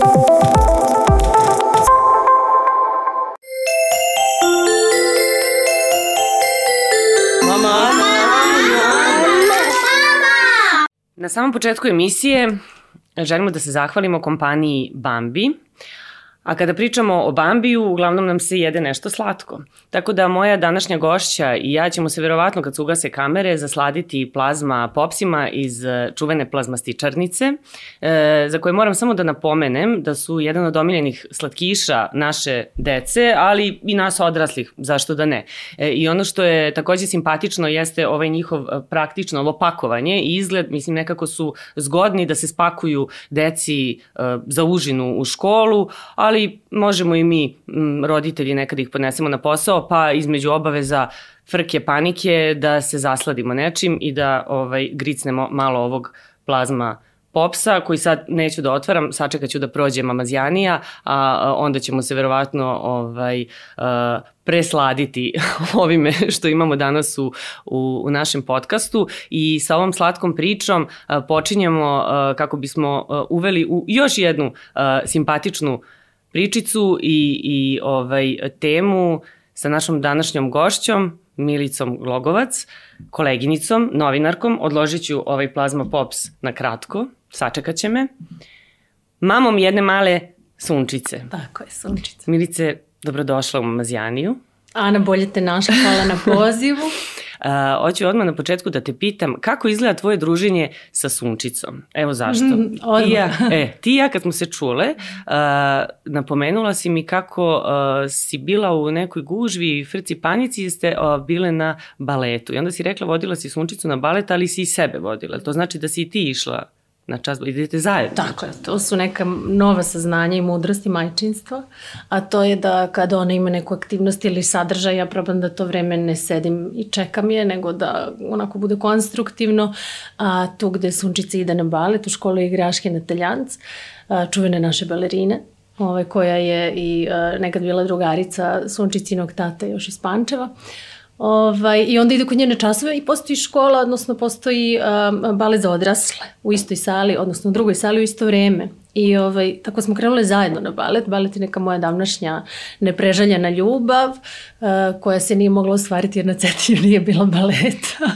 Na samom početku emisije želimo da se zahvalimo kompaniji Bambi A kada pričamo o Bambiju, uglavnom nam se jede nešto slatko. Tako da moja današnja gošća i ja ćemo se verovatno kad se kamere zasladiti plazma popsima iz e, čuvene plazmastičarnice, e, za koje moram samo da napomenem da su jedan od omiljenih slatkiša naše dece, ali i nas odraslih, zašto da ne. E, I ono što je takođe simpatično jeste ovaj njihov e, praktično ovo pakovanje i izgled, mislim nekako su zgodni da se spakuju deci e, za užinu u školu, ali ali možemo i mi, roditelji, nekad ih podnesemo na posao, pa između obaveza frke, panike, da se zasladimo nečim i da ovaj, gricnemo malo ovog plazma popsa, koji sad neću da otvaram, sačekat ću da prođe mamazjanija, a onda ćemo se verovatno ovaj, presladiti ovime što imamo danas u, u, u našem podcastu. I sa ovom slatkom pričom počinjemo kako bismo uveli u još jednu simpatičnu pričicu i, i ovaj, temu sa našom današnjom gošćom, Milicom Glogovac, koleginicom, novinarkom. Odložit ću ovaj plazma pops na kratko, sačekat će me. Mamom jedne male sunčice. Tako je, sunčice. Milice, dobrodošla u Mazijaniju. Ana, bolje te našla, hvala na pozivu. Uh, hoću odmah na početku da te pitam kako izgleda tvoje druženje sa sunčicom? Evo zašto. Mm, ti, ja, e, ti ja kad smo se čule, uh, napomenula si mi kako uh, si bila u nekoj gužvi, frci panici i ste uh, bile na baletu. I onda si rekla vodila si sunčicu na balet, ali si i sebe vodila. To znači da si i ti išla na čas, idete zajedno. Tako je, to su neka nova saznanja i mudrosti majčinstva, a to je da kada ona ima neku aktivnost ili sadržaj, ja probam da to vreme ne sedim i čekam je, nego da onako bude konstruktivno, a tu gde Sunčica ide na balet, u školu igraške na Teljanc, čuvene naše balerine, ovaj, koja je i nekad bila drugarica Sunčicinog tata još iz Pančeva. Ovaj, I onda ide kod njene časove i postoji škola, odnosno postoji um, balet za odrasle u istoj sali, odnosno u drugoj sali u isto vreme. I ovaj, tako smo krenule zajedno na balet. Balet je neka moja davnašnja neprežaljena ljubav uh, koja se nije mogla ostvariti jer na Cetiju nije bila baleta.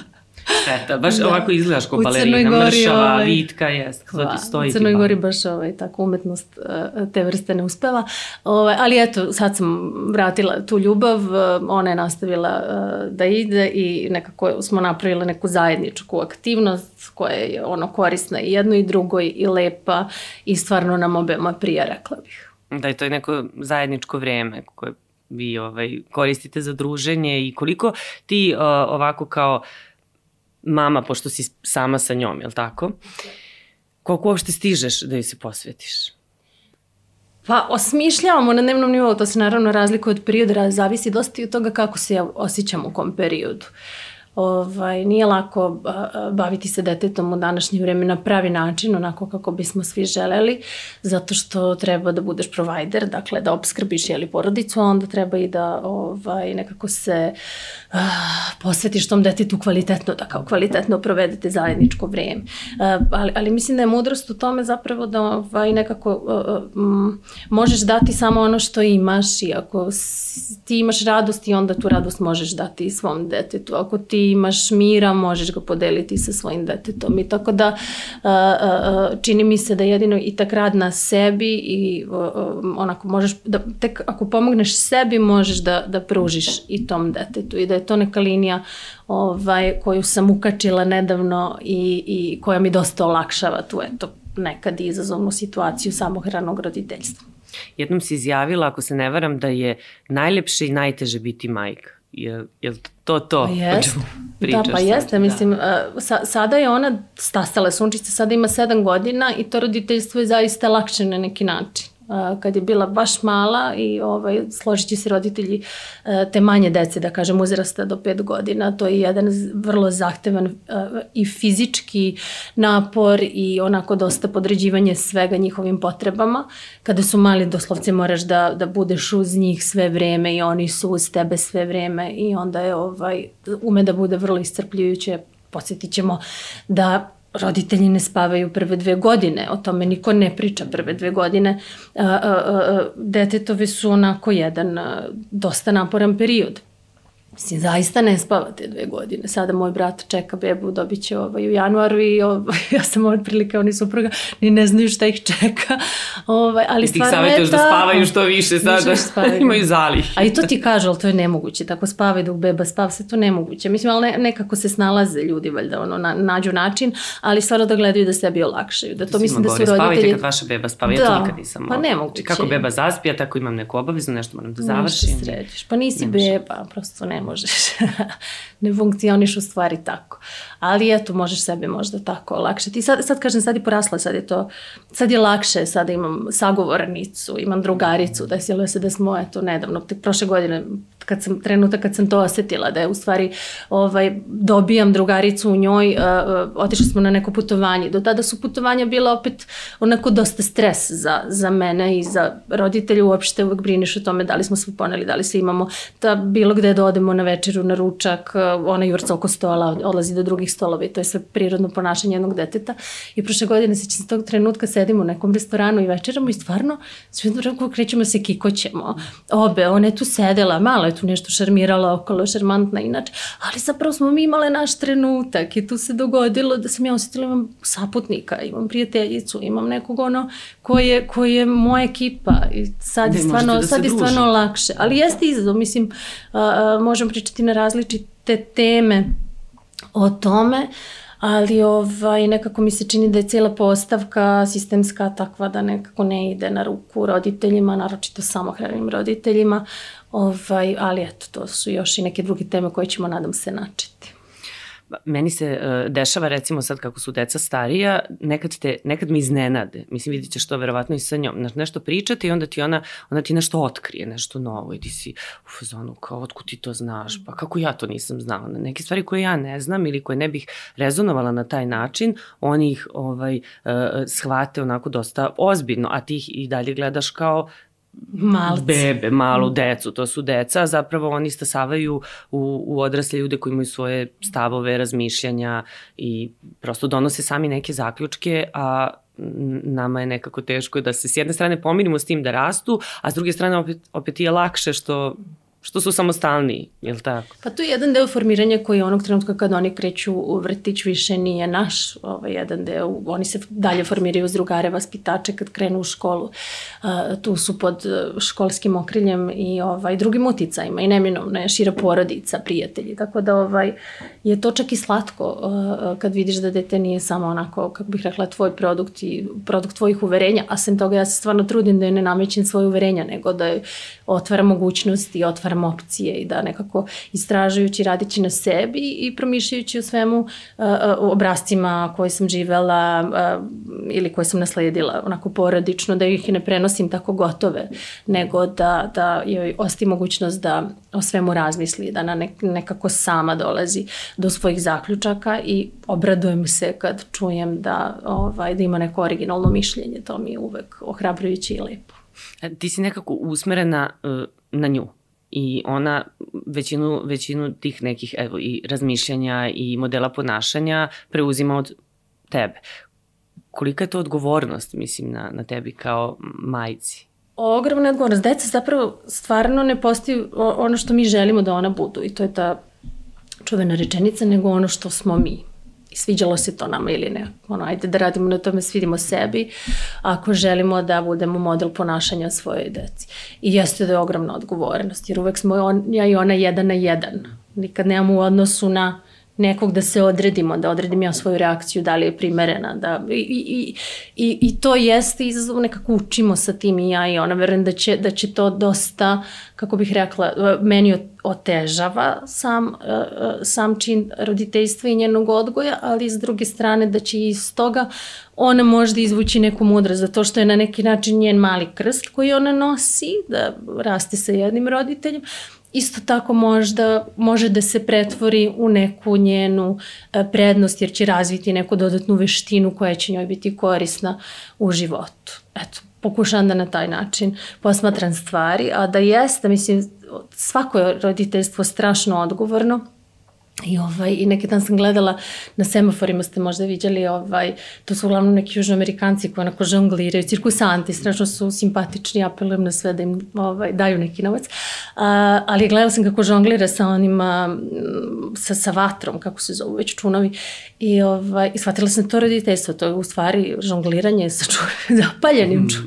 Šteta, baš da. ovako izgledaš kao balerina, Gori, mršava, ovaj, vitka, jest, hva, stoji. U Crnoj Gori baš ovaj, tako umetnost uh, te vrste ne uspeva. Ovaj, ali eto, sad sam vratila tu ljubav, uh, ona je nastavila uh, da ide i nekako smo napravile neku zajedničku aktivnost koja je ono korisna i jedno i drugoj i lepa i stvarno nam obema prija, rekla bih. Da, i to je neko zajedničko vreme koje vi ovaj, koristite za druženje i koliko ti uh, ovako kao mama, pošto si sama sa njom, je li tako? Koliko uopšte stižeš da joj se posvetiš? Pa, osmišljavamo na dnevnom nivou, to se naravno razlikuje od perioda, zavisi dosta i od toga kako se ja osjećam u kom periodu. Uh, Ovaj, nije lako baviti se detetom u današnje vreme na pravi način, onako kako bismo svi želeli, zato što treba da budeš provider, dakle da obskrbiš jeli porodicu, a onda treba i da ovaj, nekako se uh, posvetiš tom detetu kvalitetno, da kao kvalitetno provedete zajedničko vreme. Uh, ali, ali mislim da je mudrost u tome zapravo da ovaj, nekako uh, um, možeš dati samo ono što imaš i ako ti imaš radost i onda tu radost možeš dati svom detetu. Ako ti imaš mira, možeš ga podeliti sa svojim detetom. I tako da čini mi se da jedino i tak rad na sebi i onako možeš, da, tek ako pomogneš sebi možeš da, da pružiš i tom detetu i da je to neka linija ovaj, koju sam ukačila nedavno i, i koja mi dosta olakšava tu eto nekad izazovnu situaciju samohranog roditeljstva. Jednom si izjavila, ako se ne varam, da je najlepše i najteže biti majka. Je, je to to? Pa jest. Da, pa jeste. Da. Mislim, uh, sa, sada je ona stasala sunčica, sada ima sedam godina i to roditeljstvo je zaista lakše na neki način kad je bila baš mala i ovaj, složit će se roditelji e, te manje dece, da kažem, uzrasta do pet godina. To je jedan vrlo zahtevan e, i fizički napor i onako dosta podređivanje svega njihovim potrebama. Kada su mali, doslovce moraš da, da budeš uz njih sve vreme i oni su uz tebe sve vreme i onda je ovaj, ume da bude vrlo iscrpljujuće. Podsjetit ćemo da roditelji ne spavaju prve dve godine, o tome niko ne priča prve dve godine. Detetovi su onako jedan dosta naporan period. Mislim, zaista ne spavate dve godine. Sada moj brat čeka bebu, dobit će ovaj, u januaru i ovaj, ja sam od prilike, oni supruga, ni ne znaju šta ih čeka. Ovaj, ali I ti ih savjetuješ da spavaju što više sada, više imaju zalih. A i to ti kažu, ali to je nemoguće. Tako spavaju dok beba spav, se to nemoguće. Mislim, ali ne, nekako se snalaze ljudi, valjda, ono, na, nađu način, ali stvarno da gledaju da sebi olakšaju. Da to mislim da su roditelji... Spavajte kad vaša beba spava, da, ja to nikad nisam. Pa nemoguće. Kako beba zaspija, tako imam neku obavezu, nešto moram da završim. Nešto. Pa nisi beba, prosto ne možeš. ne funkcioniš u stvari tako. Ali eto, možeš sebe možda tako olakšati. Sad, sad kažem, sad je porasla, sad je to, sad je lakše, sada imam sagovornicu, imam drugaricu, desilo se da smo, eto, nedavno, prošle godine kad sam, trenutak kad sam to osetila, da je u stvari ovaj, dobijam drugaricu u njoj, uh, otišli smo na neko putovanje. Do tada su putovanja bila opet onako dosta stres za, za mene i za roditelje uopšte uvek briniš o tome da li smo sve poneli, da li se imamo, da bilo gde da odemo na večeru, na ručak, ona jurca oko stola, odlazi do drugih stolova i to je sve prirodno ponašanje jednog deteta. I prošle godine se će tog trenutka sedimo u nekom restoranu i večeramo i stvarno sve krećemo se kikoćemo. Obe, ona je tu sedela, malo je tu nešto šarmirala okolo, šarmantna inače, ali zapravo smo mi imale naš trenutak i tu se dogodilo da sam ja osetila imam saputnika, imam prijateljicu, imam nekog ono koji je, koji je moja ekipa i sad je stvarno, da sad je stvarno lakše, ali jeste izazov, mislim, a, a, možemo pričati na različite teme o tome, ali ovaj, nekako mi se čini da je cijela postavka sistemska takva da nekako ne ide na ruku roditeljima, naročito samohranim roditeljima, ovaj, ali eto, to su još i neke druge teme koje ćemo, nadam se, načeti. Meni se uh, dešava recimo sad kako su deca starija, nekad, te, nekad me iznenade. Mislim, vidit ćeš to verovatno i sa njom. Znaš, nešto pričate i onda ti ona, ona ti nešto otkrije, nešto novo i ti si u fazonu kao, otkud ti to znaš? Pa kako ja to nisam znala? Neke stvari koje ja ne znam ili koje ne bih rezonovala na taj način, oni ih ovaj, uh, shvate onako dosta ozbiljno, a ti ih i dalje gledaš kao Malci. bebe, malu decu, to su deca, zapravo oni stasavaju u, u odrasle ljude koji imaju svoje stavove, razmišljanja i prosto donose sami neke zaključke, a nama je nekako teško da se s jedne strane pomirimo s tim da rastu, a s druge strane opet, opet je lakše što što su samostalniji, je li tako? Pa to je jedan deo formiranja koji onog trenutka kad oni kreću u vrtić više nije naš, ovaj, jedan deo, oni se dalje formiraju uz drugare, vaspitače kad krenu u školu. Uh, tu su pod školskim okriljem i ovaj, drugim uticajima i neminovno je šira porodica, prijatelji, tako da ovaj, je to čak i slatko uh, kad vidiš da dete nije samo onako, kako bih rekla, tvoj produkt i produkt tvojih uverenja, a sem toga ja se stvarno trudim da je ne namećem svoje uverenja, nego da je otvara mogućnosti otvara otvaram opcije i da nekako istražujući, radići na sebi i promišljajući o svemu uh, uh, obrazcima koje sam živela uh, ili koje sam nasledila onako porodično, da ih ne prenosim tako gotove, nego da, da joj osti mogućnost da o svemu razmisli, da na nek, nekako sama dolazi do svojih zaključaka i obradujem se kad čujem da, ovaj, da ima neko originalno mišljenje, to mi je uvek ohrabrujuće i lepo. E, ti si nekako usmerena uh, na nju i ona većinu, većinu tih nekih evo, i razmišljanja i modela ponašanja preuzima od tebe. Kolika je to odgovornost, mislim, na, na tebi kao majici? Ogromna odgovornost. Deca zapravo stvarno ne postaju ono što mi želimo da ona budu i to je ta čuvena rečenica, nego ono što smo mi sviđalo se to nama ili ne. Ono, ajde da radimo na tome, svidimo sebi ako želimo da budemo model ponašanja svojoj deci. I jeste da je ogromna odgovornost, jer uvek smo on, ja i ona jedan na jedan. Nikad nemamo u odnosu na nekog da se odredimo, da odredim ja svoju reakciju, da li je primerena, da, i, i, i, i to jeste izazov, nekako učimo sa tim i ja i ona, verujem da će, da će to dosta, kako bih rekla, meni otežava sam, sam čin roditeljstva i njenog odgoja, ali s druge strane da će iz toga ona možda izvući neku mudrost, zato što je na neki način njen mali krst koji ona nosi, da raste sa jednim roditeljem, isto tako možda može da se pretvori u neku njenu e, prednost jer će razviti neku dodatnu veštinu koja će njoj biti korisna u životu. Eto, pokušam da na taj način posmatram stvari, a da jeste, mislim, svako je roditeljstvo strašno odgovorno I, ovaj, I neki dan sam gledala na semaforima ste možda viđali, ovaj, to su uglavnom neki južnoamerikanci koji onako žongliraju, cirkusanti, strašno su simpatični, apelujem na sve da im ovaj, daju neki novac. A, ali gledala sam kako žonglira sa onima, sa, sa vatrom, kako se zovu već čunovi. I, ovaj, i shvatila sam to roditeljstvo, to je u stvari žongliranje sa ču, zapaljenim ču.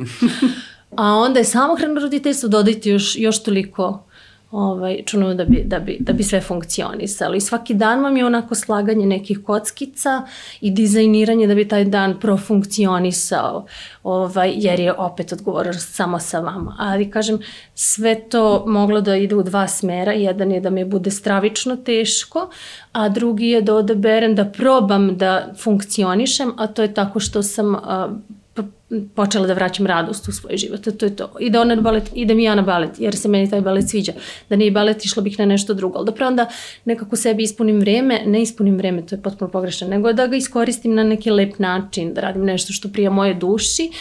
A onda je samohrano roditeljstvo dodati još, još toliko ovaj, čunuo da bi, da, bi, da bi sve funkcionisalo. I svaki dan vam je onako slaganje nekih kockica i dizajniranje da bi taj dan profunkcionisao, ovaj, jer je opet odgovornost samo sa vama. Ali kažem, sve to moglo da ide u dva smera. Jedan je da me bude stravično teško, a drugi je da odaberem da probam da funkcionišem, a to je tako što sam počela da vraćam radost u svoj život. To je to. I da ona na balet, idem i ja na balet, jer se meni taj balet sviđa. Da nije balet, išla bih na nešto drugo. Ali da pre onda nekako sebi ispunim vreme, ne ispunim vreme, to je potpuno pogrešno, nego da ga iskoristim na neki lep način, da radim nešto što prija moje duši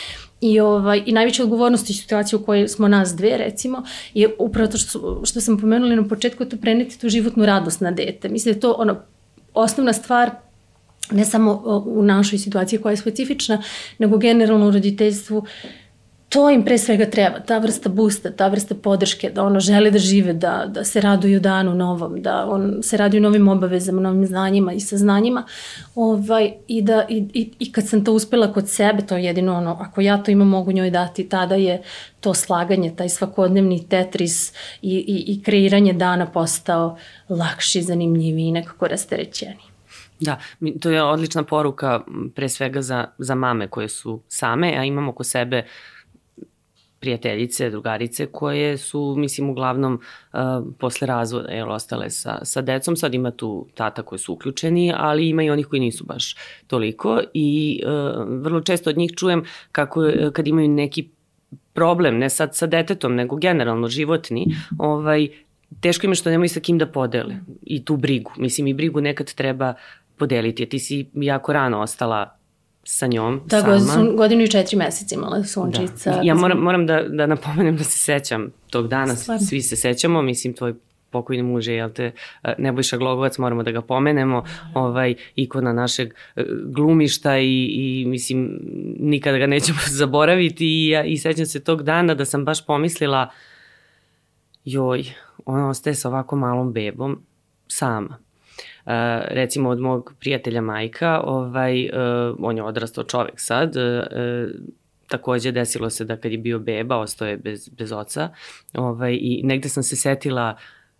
I, ovaj, I najveća odgovornost i situacija u kojoj smo nas dve, recimo, je upravo to što, što sam pomenuli na početku, to preneti tu životnu radost na dete. Mislim da je to ono, osnovna stvar ne samo u našoj situaciji koja je specifična, nego generalno u roditeljstvu, to im pre svega treba, ta vrsta busta, ta vrsta podrške, da ono žele da žive, da, da se raduju danu novom, da on se raduju novim obavezama, novim znanjima i saznanjima. Ovaj, i, da, i, i, I kad sam to uspela kod sebe, to je jedino ono, ako ja to imam mogu njoj dati, tada je to slaganje, taj svakodnevni tetris i, i, i kreiranje dana postao lakši, zanimljiviji i nekako rasterećeniji. Da, to je odlična poruka pre svega za, za mame koje su same, a imamo oko sebe prijateljice, drugarice koje su, mislim, uglavnom uh, posle razvoda, jel, ostale sa, sa decom. Sad ima tu tata koji su uključeni, ali ima i onih koji nisu baš toliko i uh, vrlo često od njih čujem kako kad imaju neki problem, ne sad sa detetom, nego generalno životni, ovaj, teško im je što nemaju sa kim da podele i tu brigu. Mislim, i brigu nekad treba podeliti. Ti si jako rano ostala sa njom da, sama. Da, godinu i četiri meseca imala sunčica. Da. Ja moram, moram da, da napomenem da se sećam tog dana, Stvarno. svi se sećamo, mislim tvoj pokojni muže, jel te, Nebojša Glogovac, moramo da ga pomenemo, ovaj, ikona našeg e, glumišta i, i mislim, nikada ga nećemo zaboraviti i, ja, i sećam se tog dana da sam baš pomislila joj, ona ostaje sa ovako malom bebom sama recimo od mog prijatelja majka, ovaj, uh, on je odrastao čovek sad, uh, takođe desilo se da kad je bio beba, ostao je bez, bez oca ovaj, i negde sam se setila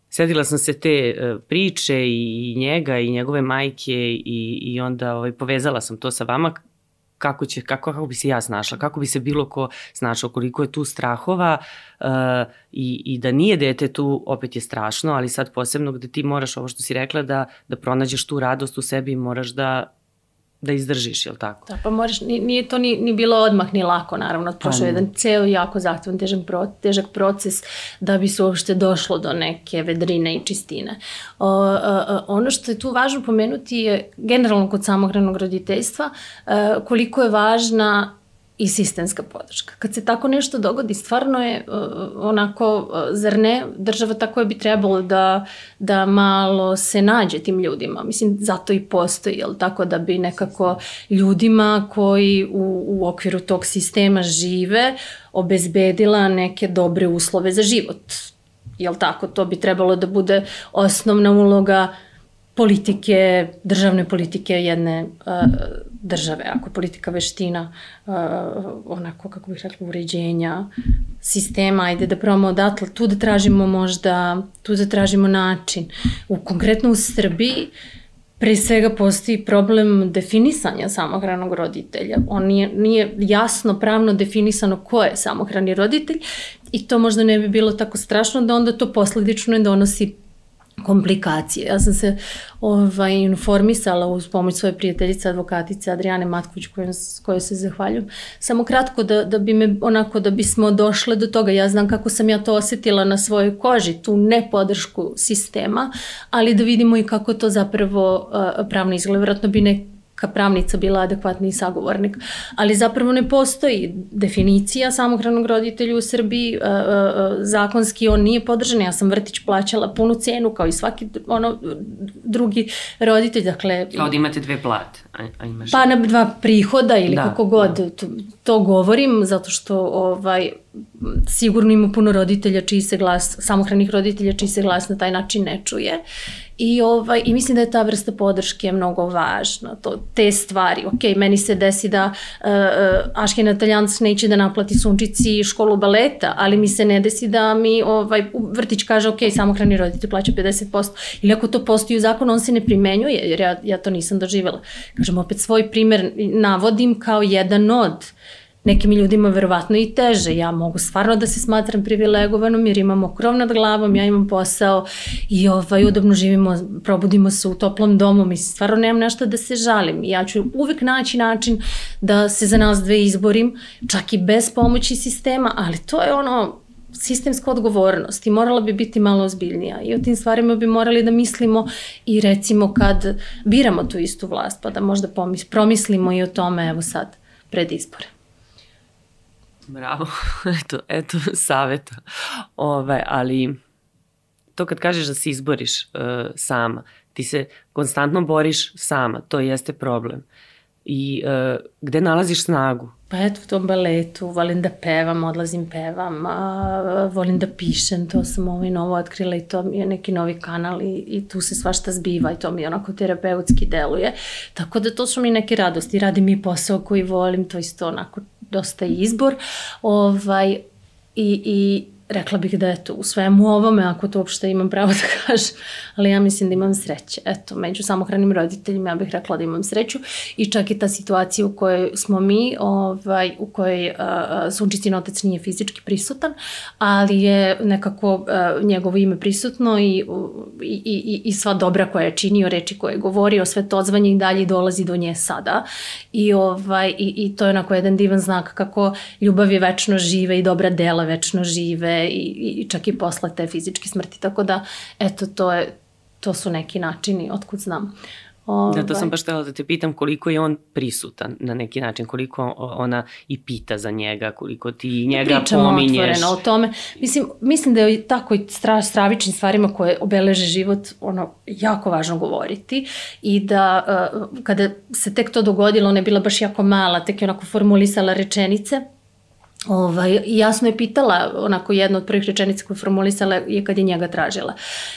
Sedila sam se te uh, priče i, i njega i njegove majke i, i onda ovaj, povezala sam to sa vama kako, će, kako, kako bi se ja snašla, kako bi se bilo ko snašao, koliko je tu strahova uh, i, i da nije dete tu, opet je strašno, ali sad posebno gde ti moraš, ovo što si rekla, da, da pronađeš tu radost u sebi i moraš da da izdržiš, je li tako? Da, pa moraš, nije to ni, ni bilo odmah ni lako, naravno, prošao pa, jedan ceo jako zahtevan, težak, pro, težak proces da bi se uopšte došlo do neke vedrine i čistine. O, o, o, ono što je tu važno pomenuti je generalno kod samohranog roditeljstva o, koliko je važna i sistemska podrška. Kad se tako nešto dogodi, stvarno je uh, onako, uh, zar ne, država tako je bi trebalo da, da malo se nađe tim ljudima. Mislim, zato i postoji, jel tako, da bi nekako ljudima koji u, u okviru tog sistema žive obezbedila neke dobre uslove za život. Jel tako, to bi trebalo da bude osnovna uloga politike, državne politike jedne uh, države, ako politika veština, uh, onako, kako bih rekla, uređenja sistema, ajde da probamo odatle, tu da tražimo možda, tu da tražimo način. U, konkretno u Srbiji, pre svega postoji problem definisanja samohranog roditelja. On nije, nije jasno pravno definisano ko je samohrani roditelj i to možda ne bi bilo tako strašno da onda to posledično ne donosi komplikacije. Ja sam se ovaj, informisala uz pomoć svoje prijateljice, advokatice Adriane Matković, kojoj, kojoj se zahvaljujem. Samo kratko da, da bi me, onako, da bismo došle do toga. Ja znam kako sam ja to osetila na svojoj koži, tu nepodršku sistema, ali da vidimo i kako to zapravo uh, pravno izgleda. Vratno bi ne, pravnica bila adekvatni sagovornik. Ali zapravo ne postoji definicija samohranog roditelja u Srbiji, e, e, e, zakonski on nije podržan, ja sam vrtić plaćala punu cenu kao i svaki ono, drugi roditelj, dakle... Kao da imate dve plate, a, a imaš... Pa na dva prihoda ili da, kako god, da. to, to govorim, zato što ovaj, sigurno ima puno roditelja čiji se glas, samohranih roditelja čiji se glas na taj način ne čuje. I, ovaj, I mislim da je ta vrsta podrške mnogo važna. To, te stvari, ok, meni se desi da uh, uh, Aškina Taljanc neće da naplati sunčici školu baleta, ali mi se ne desi da mi ovaj, vrtić kaže, ok, samohrani roditelj plaća 50%. Ili ako to postoji u zakonu, on se ne primenjuje, jer ja, ja to nisam doživjela. Kažem, opet svoj primer navodim kao jedan od nekim ljudima verovatno i teže. Ja mogu stvarno da se smatram privilegovanom jer imamo krov nad glavom, ja imam posao i ovaj, udobno živimo, probudimo se u toplom domu, mislim, stvarno nemam nešto da se žalim. Ja ću uvek naći način da se za nas dve izborim, čak i bez pomoći sistema, ali to je ono, sistemska odgovornost i morala bi biti malo ozbiljnija i o tim stvarima bi morali da mislimo i recimo kad biramo tu istu vlast pa da možda promislimo i o tome evo sad pred izbore. Bravo, eto, eto saveta. Ove, ali to kad kažeš da se izboriš uh, sama, ti se konstantno boriš sama, to jeste problem. I uh, gde nalaziš snagu? Pa eto, u tom baletu, volim da pevam, odlazim pevam, a, volim da pišem, to sam ovaj novo otkrila i to mi je neki novi kanal i, i tu se svašta zbiva i to mi onako terapeutski deluje. Tako da to su mi neke radosti, radim i posao koji volim, to isto onako dosta izbor. Ovaj, i, i rekla bih da eto, u svemu ovome, ako to uopšte imam pravo da kažem, ali ja mislim da imam sreće. Eto, među samohranim roditeljima ja bih rekla da imam sreću i čak i ta situacija u kojoj smo mi, ovaj, u kojoj uh, Sunčicin otac nije fizički prisutan, ali je nekako uh, njegovo ime prisutno i, i, i, i sva dobra koja je činio, reči koje je govorio, sve to odzvanje i dalje dolazi do nje sada. I, ovaj, i, i to je onako jedan divan znak kako ljubav je večno žive i dobra dela večno žive i, i čak i posle te fizičke smrti. Tako da, eto, to, je, to su neki načini, otkud znam. Ovaj. Da, to sam baš htela da te pitam koliko je on prisutan na neki način, koliko ona i pita za njega, koliko ti njega Pričamo pominješ. Pričamo otvoreno o tome. Mislim, mislim da je tako i stra, stravičnim stvarima koje obeleže život ono, jako važno govoriti i da uh, kada se tek to dogodilo, ona je bila baš jako mala, tek je onako formulisala rečenice Ovaj, jasno je pitala, onako jedna od prvih rečenica koju formulisala je kad je njega tražila.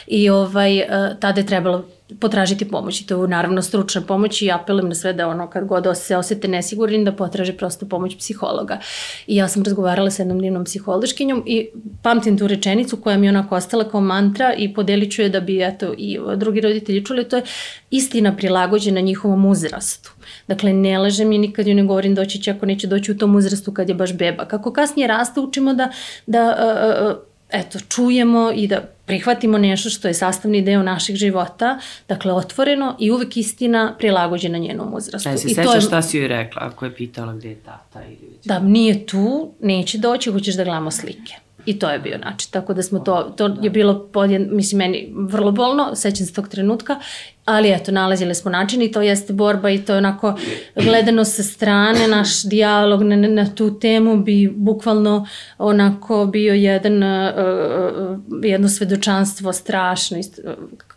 I ovaj, e, tada je trebalo potražiti pomoć i to je naravno stručna pomoć i apelujem na sve da ono kad god se osete nesigurni da potraže prosto pomoć psihologa. I ja sam razgovarala sa jednom divnom psihološkinjom i pamtim tu rečenicu koja mi onako ostala kao mantra i podelit ću je da bi eto i drugi roditelji čuli, to je istina prilagođena njihovom uzrastu. Dakle, ne lažem i nikad ju ne govorim doći će ako neće doći u tom uzrastu kad je baš beba. Kako kasnije raste, učimo da, da uh, uh, eto, čujemo i da prihvatimo nešto što je sastavni deo naših života, dakle otvoreno i uvek istina prilagođena njenom uzrastu. E, se sećaš je... šta si joj rekla ako je pitala gde je tata ili već? Da, nije tu, neće doći, hoćeš da gledamo slike. I to je bio način. Tako da smo to, to je bilo podjen, mislim, meni vrlo bolno, sećam se tog trenutka, ali eto, nalazile smo način i to jeste borba i to je onako gledano sa strane, naš dijalog na, na tu temu bi bukvalno onako bio jedan, uh, jedno svedočanstvo strašno,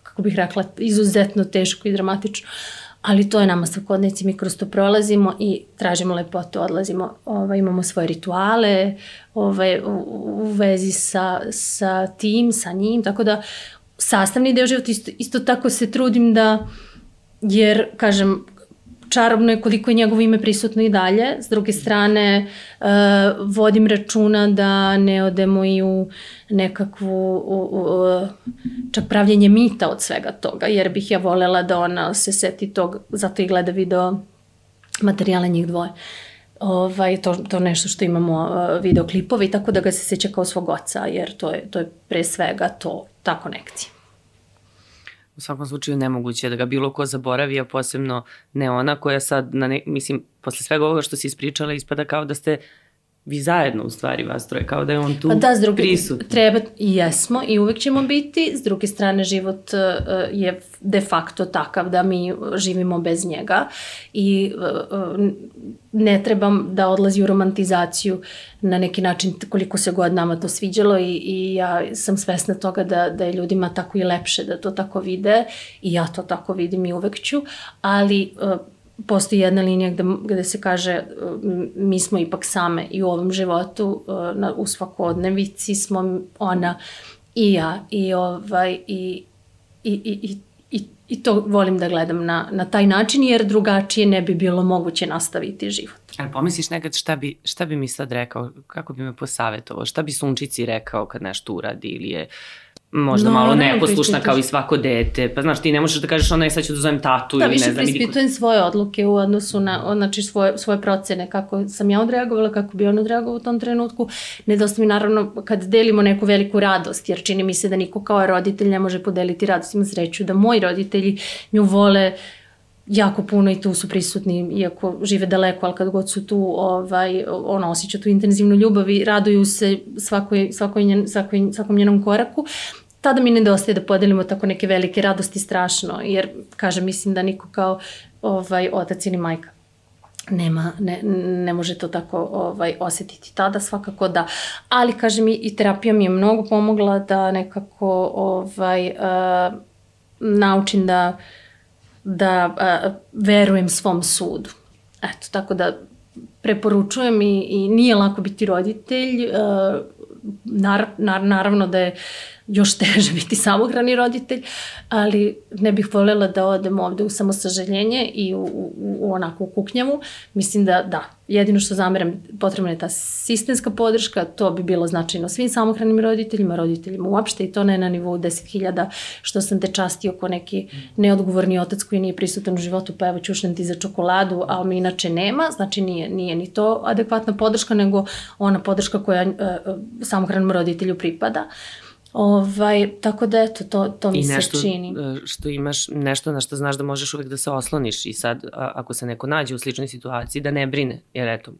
kako bih rekla, izuzetno teško i dramatično. Uh, ali to je nama svakodnevci, mi kroz to prolazimo i tražimo lepotu, odlazimo, ovaj, imamo svoje rituale ovaj, u, u vezi sa, sa tim, sa njim, tako da sastavni deo života isto, isto tako se trudim da, jer, kažem, čarobno je koliko je njegovo ime prisutno i dalje. S druge strane, uh, vodim računa da ne odemo i u nekakvu u, u, čak pravljenje mita od svega toga, jer bih ja volela da ona se seti tog, zato i gleda video materijale njih dvoje. Ovaj, to, to nešto što imamo uh, videoklipovi, tako da ga se seća kao svog oca, jer to je, to je pre svega to, ta konekcija u svakom slučaju nemoguće da ga bilo ko zaboravi, a posebno ne ona koja sad, na ne, mislim, posle svega ovoga što si ispričala, ispada kao da ste vi zajedno u stvari vas troje, kao da je on tu pa da, s druge, prisutno. Treba, jesmo i uvek ćemo biti, s druge strane život uh, je de facto takav da mi živimo bez njega i uh, ne trebam da odlazi u romantizaciju na neki način koliko se god nama to sviđalo i, i ja sam svesna toga da, da je ljudima tako i lepše da to tako vide i ja to tako vidim i uvek ću, ali uh, postoji jedna linija gde, gde se kaže mi smo ipak same i u ovom životu na, u svakodnevici smo ona i ja i ovaj i, i, i, i, i to volim da gledam na, na taj način jer drugačije ne bi bilo moguće nastaviti život. Ali pomisliš nekad šta bi, šta bi mi sad rekao, kako bi me posavetovao, šta bi Sunčici rekao kad nešto uradi ili je možda no, malo neposlušna kao i svako dete. Pa znaš, ti ne možeš da kažeš ona je sad ću da zovem tatu da, ili ne znam. Da, više prispitujem svoje odluke u odnosu na, znači svoje, svoje procene, kako sam ja odreagovala, kako bi on odreagovao u tom trenutku. Nedosta mi naravno kad delimo neku veliku radost, jer čini mi se da niko kao roditelj ne može podeliti radost. Ima sreću da moji roditelji nju vole jako puno i tu su prisutni, iako žive daleko, ali kad god su tu, ovaj, ono, osjeća tu intenzivnu ljubav i raduju se svakoj, svakoj, njen, svakoj, svakom njenom koraku tada mi nedostaje da podelimo tako neke velike radosti strašno, jer, kažem, mislim da niko kao ovaj, otac ili majka nema, ne, ne može to tako ovaj, osetiti tada, svakako da. Ali, kažem, i, i terapija mi je mnogo pomogla da nekako ovaj, uh, naučim da, da uh, verujem svom sudu. Eto, tako da preporučujem i, i nije lako biti roditelj, uh, nar, nar, naravno da je još teže biti samohrani roditelj, ali ne bih voljela da odem ovde u samosažaljenje i u, u, u onako u kuknjavu. Mislim da da, jedino što zameram potrebna je ta sistemska podrška, to bi bilo značajno svim samohranim roditeljima, roditeljima uopšte i to ne na nivou 10.000 što sam te častio ko neki neodgovorni otac koji nije prisutan u životu, pa evo ćušnem ti za čokoladu, a mi inače nema, znači nije, nije ni to adekvatna podrška, nego ona podrška koja uh, samohranom roditelju pripada. Ovaj, tako da eto, to, to mi I nešto, se čini. E, što imaš nešto na što znaš da možeš uvek da se osloniš i sad a, ako se neko nađe u sličnoj situaciji da ne brine, jer eto,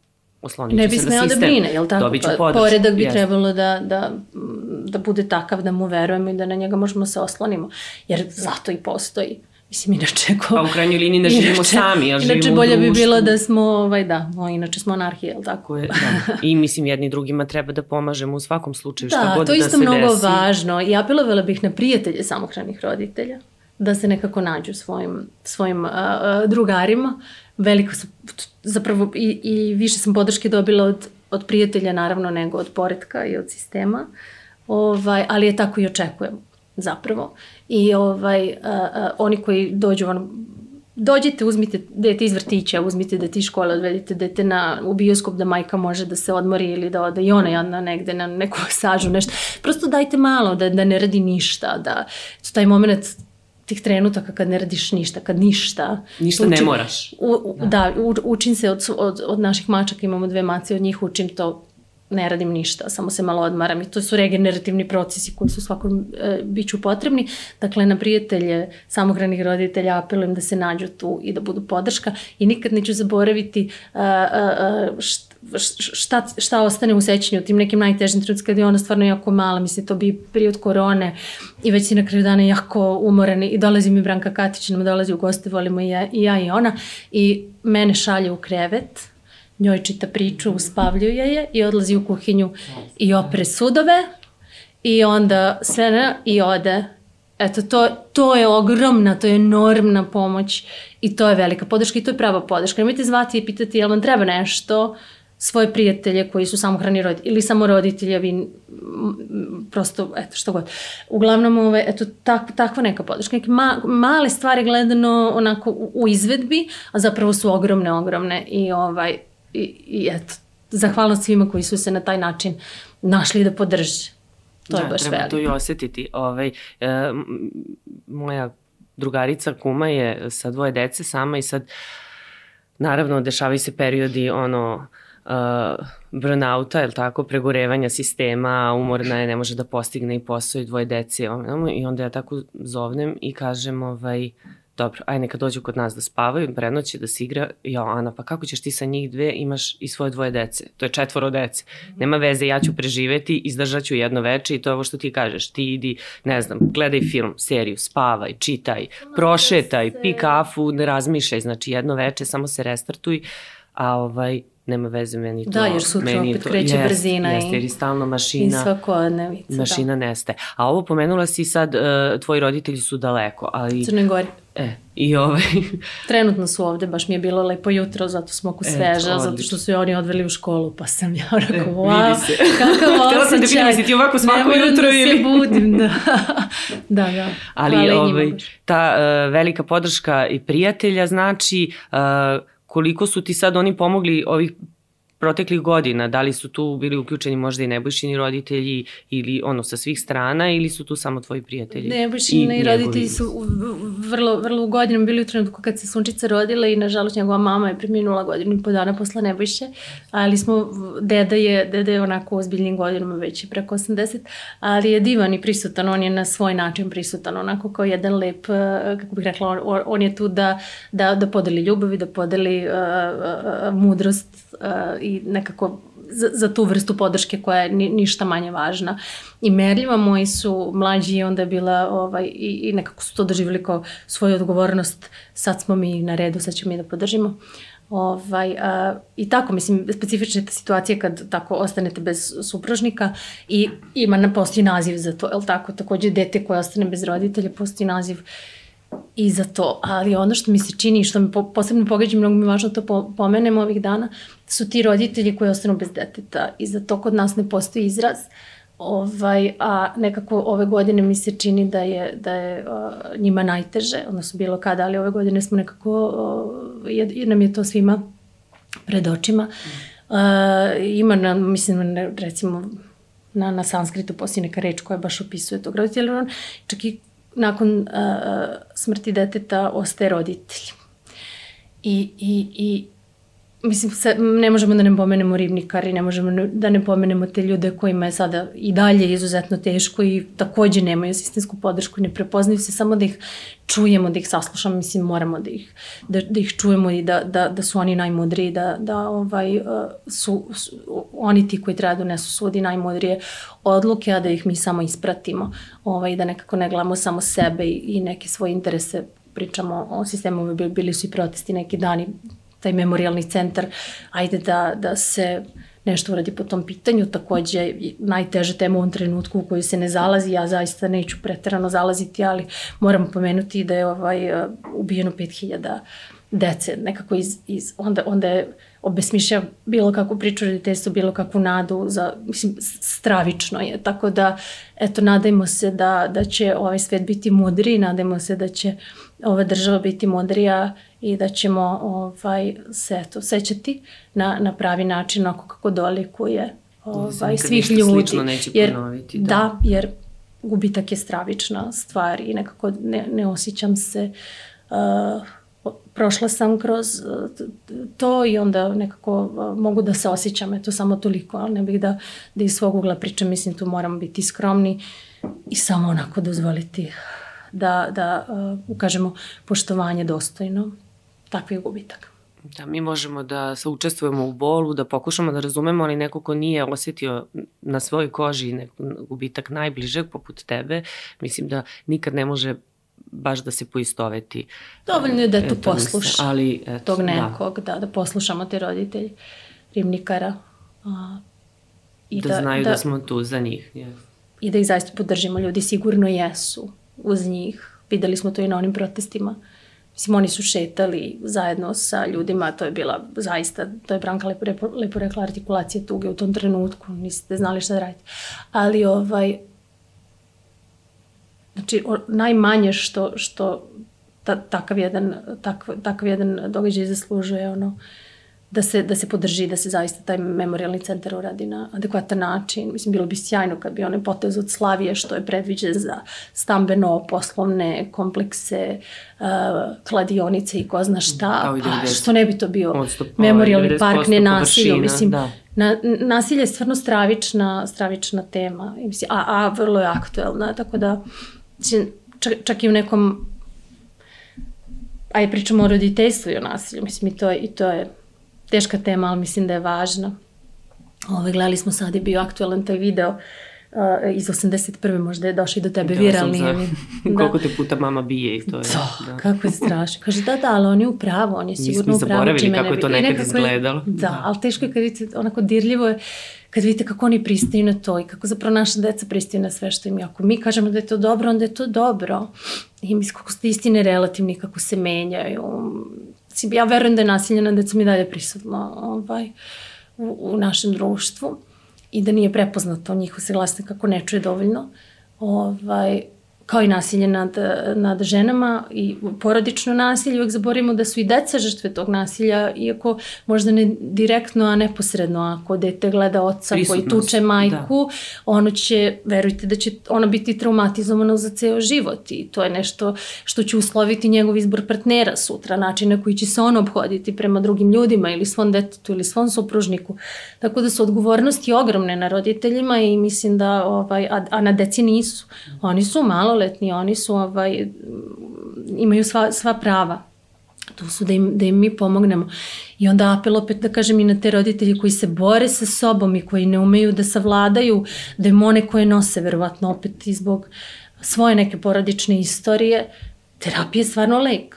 oslonit ne bi se na sistem. da brine, jel tako? Dobit ću podršku. Poredak bi yes. trebalo da, da, da bude takav da mu verujemo i da na njega možemo se oslonimo, jer zato i postoji Mislim, inače ko... Pa u krajnjoj liniji ne živimo inače, sami, ja živimo Inače bolje bi bilo da smo, ovaj, da, o, inače smo anarhije, jel tako? Je, da. I mislim, jedni drugima treba da pomažemo u svakom slučaju, šta da, god da se desi. Da, to isto mnogo važno. I apelovala bih na prijatelje samohranih roditelja, da se nekako nađu svojim, svojim uh, drugarima. Veliko sam, zapravo i, i više sam podrške dobila od, od prijatelja, naravno, nego od poredka i od sistema. Ovaj, ali je tako i očekujemo zapravo. I ovaj, a, a, oni koji dođu, ono, dođite, uzmite dete iz vrtića, uzmite dete iz škole, odvedite dete na, u bioskop da majka može da se odmori ili da ode i ona jedna negde na neku sažu, nešto. Prosto dajte malo, da, da ne radi ništa, da taj moment tih trenutaka kad ne radiš ništa, kad ništa. Ništa učim, ne moraš. U, u, da, da u, učim se od, od, od naših mačaka, imamo dve mace, od njih učim to ne radim ništa, samo se malo odmaram i to su regenerativni procesi koji su svakom e, biću potrebni. Dakle, na prijatelje samohranih roditelja apelujem da se nađu tu i da budu podrška i nikad neću zaboraviti uh, uh, šta, šta ostane u sećanju u tim nekim najtežim trenutka kada je ona stvarno jako mala, mislim to bi period korone i već si na kraju dana jako umoreni i dolazi mi Branka Katić, nam dolazi u goste, volimo i ja, i ja i ona i mene šalje u krevet njoj čita priču, uspavljuje je i odlazi u kuhinju i opre sudove i onda sve ne, i ode. Eto, to, to je ogromna, to je enormna pomoć i to je velika podrška i to je prava podrška. Nemojte zvati i pitati jel vam treba nešto, svoje prijatelje koji su samohrani roditelji ili samo roditeljevi, prosto, eto, što god. Uglavnom, ove, eto, tak, takva neka podrška. Neke ma, male stvari gledano onako u, u izvedbi, a zapravo su ogromne, ogromne i ovaj, i, i eto, zahvalnost svima koji su se na taj način našli da podrže. To da, je baš treba veliko. to i osetiti. Ovaj, e, moja drugarica kuma je sa dvoje dece sama i sad naravno dešavaju se periodi ono uh, burnouta, je tako, pregorevanja sistema, umorna je, ne može da postigne i posao i dvoje dece. I onda ja tako zovnem i kažem ovaj, dobro, aj neka dođu kod nas da spavaju, prenoće, da se igra, jo, Ana, pa kako ćeš ti sa njih dve, imaš i svoje dvoje dece, to je četvoro dece, nema veze, ja ću preživeti, izdržat ću jedno veče i to je ovo što ti kažeš, ti idi, ne znam, gledaj film, seriju, spavaj, čitaj, prošetaj, pi kafu, ne razmišljaj, znači jedno veče, samo se restartuj, a ovaj, nema veze meni to. Da, jer sutra meni opet to, kreće jest, brzina jest, i- jer je stalno I mašina, svakodnevica, mašina nestaje. A ovo pomenula si sad, uh, tvoji roditelji su daleko, ali... da. Crnoj Gori. E, i ovaj... Trenutno su ovde, baš mi je bilo lepo jutro, zato smo oko Eto, sveža, zato odlično. što su je oni odveli u školu, pa sam ja rekao, E, wow, vidi se. kakav Htela sam da osjećaj. pitam, jesi ti ovako svako Ne moram jutro da ili- se budim, da. da, da. Ali i ovaj, ta uh, velika podrška i prijatelja znači uh, koliko su ti sad oni pomogli ovih proteklih godina, da li su tu bili uključeni možda i nebojšini roditelji ili ono sa svih strana ili su tu samo tvoji prijatelji? Nebojšina i, roditelji su u- vrlo, vrlo u bili u trenutku kad se Sunčica rodila i nažalost njegova mama je preminula godinu i po dana posle Nebojše, ali smo, deda je, deda je onako ozbiljnim godinama već i preko 80, ali je divan i prisutan, on je na svoj način prisutan, onako kao jedan lep, eh, kako bih rekla, on, on je tu da, da, da podeli ljubav i da podeli uh, uh, mudrost uh, i nekako za, za tu vrstu podrške koja je ni, ništa manje važna i merljiva. Moji su mlađi i onda je bila ovaj, i, i nekako su to doživjeli kao svoju odgovornost. Sad smo mi na redu, sad ćemo mi da podržimo. Ovaj, a, I tako, mislim, specifična je situacija kad tako ostanete bez supružnika i ima postoji naziv za to, je li tako? Takođe, dete koje ostane bez roditelja, postoji naziv i za to, ali ono što mi se čini što po, posebno pogađa, mnogo mi važno da to po, pomenemo ovih dana, su ti roditelji koji ostanu bez deteta. I za to kod nas ne postoji izraz, ovaj, a nekako ove godine mi se čini da je, da je uh, njima najteže, odnosno bilo kada, ali ove godine smo nekako, uh, je, nam je to svima pred očima. Uh, ima, na, mislim, recimo, na, na sanskritu postoji neka reč koja baš opisuje tog roditelja, čak i nakon uh, smrti deteta ostaje roditelj. I, i, i mislim, se, ne možemo da ne pomenemo ribnikari, ne možemo da ne pomenemo te ljude kojima je sada i dalje izuzetno teško i takođe nemaju sistemsku podršku, ne prepoznaju se, samo da ih čujemo, da ih saslušamo, mislim, moramo da ih, da, da ih čujemo i da, da, da su oni najmudriji, da, da ovaj, uh, su, su oni ti koji treba da donesu sudi najmudrije odluke, a da ih mi samo ispratimo, ovaj, da nekako ne gledamo samo sebe i, i neke svoje interese pričamo o sistemu, bili su i protesti neki dani, taj memorialni centar, ajde da, da se nešto uradi po tom pitanju, takođe najteža tema u ovom trenutku u kojoj se ne zalazi, ja zaista neću preterano zalaziti, ali moram pomenuti da je ovaj, ubijeno 5000 dece, nekako iz, iz, onda, onda je obesmišlja bilo kakvu priču roditeljstva, bilo kakvu nadu, za, mislim, stravično je, tako da, eto, nadajmo se da, da će ovaj svet biti mudri, nadajmo se da će ova država biti mudrija i da ćemo ovaj, se eto, sećati na, na pravi način, ako kako dolikuje ovaj, svih ljudi. jer, ponoviti, da. da, jer gubitak je stravična stvar i nekako ne, ne osjećam se uh, prošla sam kroz to i onda nekako mogu da se osjećam, eto samo toliko, ali ne bih da, da iz svog ugla pričam, mislim tu moramo biti skromni i samo onako dozvoliti da, da uh, ukažemo poštovanje dostojno takvih gubitaka. Da, mi možemo da se učestvujemo u bolu, da pokušamo da razumemo, ali neko ko nije osetio na svojoj koži neko gubitak najbližeg poput tebe, mislim da nikad ne može baš da se poistoveti. Dovoljno je da tu posluša ali, eto, tog nekog, da. da, da poslušamo te roditelji ribnikara. A, i da, da znaju da, da smo tu za njih. Yes. I da ih zaista podržimo. Ljudi sigurno jesu uz njih. Videli smo to i na onim protestima. Mislim, oni su šetali zajedno sa ljudima, to je bila zaista, to je Branka lepo, lepo, lepo rekla, artikulacija tuge u tom trenutku, niste znali šta da radite. Ali ovaj, Znači, o, najmanje što, što ta, takav, jedan, takav, takav jedan događaj zaslužuje ono, da se, da se podrži, da se zaista taj memorialni centar uradi na adekvatan način. Mislim, bilo bi sjajno kad bi onaj potez od Slavije, što je predviđen za stambeno, poslovne komplekse, uh, kladionice i ko zna šta, pa što ne bi to bio Odstup, memorialni park, ne nasilje. Mislim, da. Na, nasilje je stvarno stravična, stravična tema, mislim, a, a vrlo je aktuelna, tako da čak, čak i u nekom a je pričamo o roditeljstvu i o nasilju, mislim i to je, i to je teška tema, ali mislim da je važna. Ove, gledali smo sad je bio aktualan taj video uh, iz 81. možda je došao i do tebe Da, viralni. za- je. Koliko te puta mama bije i to je. To, da. kako je strašno. Kaže, da, da, ali on je u pravu, on je smo sigurno u pravu. zaboravili čime kako ne je to i nekad nekako izgledalo. Da, Da. ali teško je kad vidite, onako dirljivo je, kad vidite kako oni pristaju na to i kako zapravo naša deca pristaju na sve što im je. Ako mi kažemo da je to dobro, onda je to dobro. I mislim kako ste istine relativni, kako se menjaju. Ja verujem da je nasilje nad decom i dalje prisutno ovaj, u, u našem društvu i da nije prepoznato se glasne kako ne čuje dovoljno. Ovaj, kao i nasilje nad, nad ženama i porodično nasilje, uvek zaboravimo da su i deca žrtve tog nasilja, iako možda ne direktno, a neposredno, ako dete gleda oca koji tuče majku, da. ono će, verujte da će ona biti traumatizovana za ceo život i to je nešto što će usloviti njegov izbor partnera sutra, način na koji će se on obhoditi prema drugim ljudima ili svom detetu ili svom supružniku. Tako da su odgovornosti ogromne na roditeljima i mislim da, ovaj, a, a na deci nisu. Oni su maloletni, oni su, ovaj, imaju sva, sva prava. Tu su da im, da im mi pomognemo. I onda apel opet da kažem i na te roditelji koji se bore sa sobom i koji ne umeju da savladaju demone koje nose, verovatno opet i zbog svoje neke porodične istorije. Terapija je stvarno lek.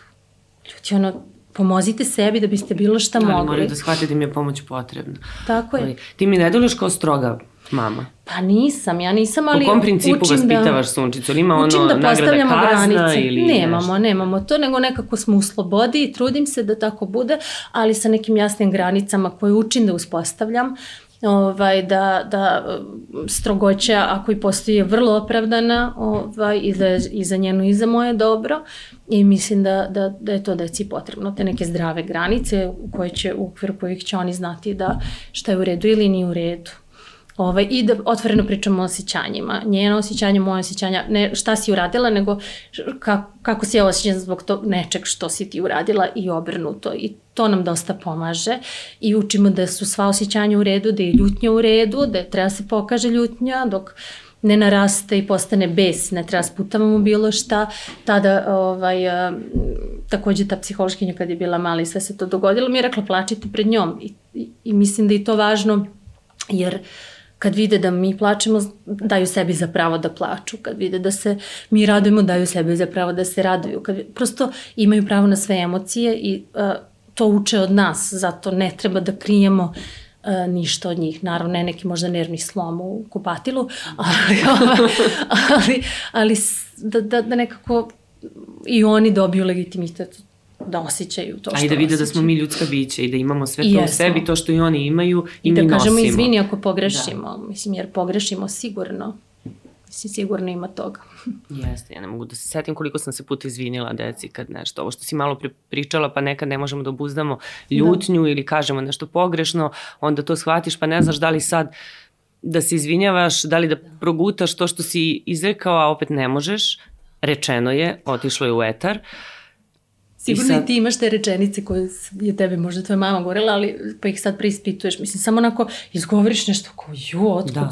Ljudi, ono, pomozite sebi da biste bilo šta Ali mogli. moraju da shvate da im je pomoć potrebna. Tako je. Ali, Ti mi ne doliš kao stroga mama. Pa nisam, ja nisam, ali Po kom principu učim vaspitavaš sunčicu? Ili ima ono da nagrada kazna granice. ili nemamo, nešto? nemamo to, nego nekako smo u slobodi i trudim se da tako bude, ali sa nekim jasnim granicama koje učim da uspostavljam ovaj, da, da strogoća ako i postoji je vrlo opravdana ovaj, i, za, i za njeno i za moje dobro i mislim da, da, da je to deci potrebno, te neke zdrave granice u, koje će, u okviru kojih će oni znati da šta je u redu ili nije u redu. Ovaj, I da otvoreno pričamo o osjećanjima. Njeno osjećanje, moje osjećanja, ne šta si uradila, nego kako, kako si ja osjećam zbog to nečeg što si ti uradila i obrnuto. I to nam dosta pomaže i učimo da su sva osjećanja u redu, da je ljutnja u redu, da je, treba se pokaže ljutnja, dok ne naraste i postane bes, ne treba sputavamo bilo šta, tada ovaj, takođe ta psihološkinja kad je bila mala i sve se to dogodilo, mi je rekla plačite pred njom i, i, i mislim da je to važno jer kad vide da mi plačemo, daju sebi za pravo da plaču. Kad vide da se mi radujemo, daju sebi za pravo da se raduju. Kad, prosto imaju pravo na sve emocije i uh, to uče od nas, zato ne treba da krijemo uh, ništa od njih. Naravno, ne neki možda nervni slom u kupatilu, ali, ali, ali da, da, da nekako i oni dobiju legitimitet da osjećaju to što A i da vide da osjećaju. smo mi ljudska bića i da imamo sve I to u jesmo. sebi, to što i oni imaju i, I mi da kažemo nosimo. izvini ako pogrešimo, da. mislim jer pogrešimo sigurno. Mislim sigurno ima toga. Jeste, ja ne mogu da se setim koliko sam se puta izvinila deci kad nešto, ovo što si malo pri- pričala, pa nekad ne možemo da obuzdamo ljutnju da. ili kažemo nešto pogrešno, onda to shvatiš pa ne znaš da li sad da se izvinjavaš, da li da progutaš to što si izrekao, a opet ne možeš, rečeno je, otišlo je u etar. Sigurno I i, sad- ti imaš te rečenice koje je tebe možda tvoja mama govorila, ali pa ih sad preispituješ. Mislim, samo onako izgovoriš nešto kao, ju, otkud Da.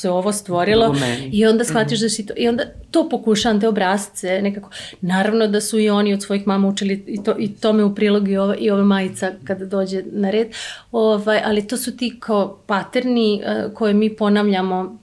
se ovo stvorilo i onda shvatiš mm -hmm. da si to, i onda to pokušavam te obrazce nekako, naravno da su i oni od svojih mama učili i, to, i tome u prilog i ova, i ova majica kada dođe na red, ovaj, ali to su ti kao paterni uh, koje mi ponavljamo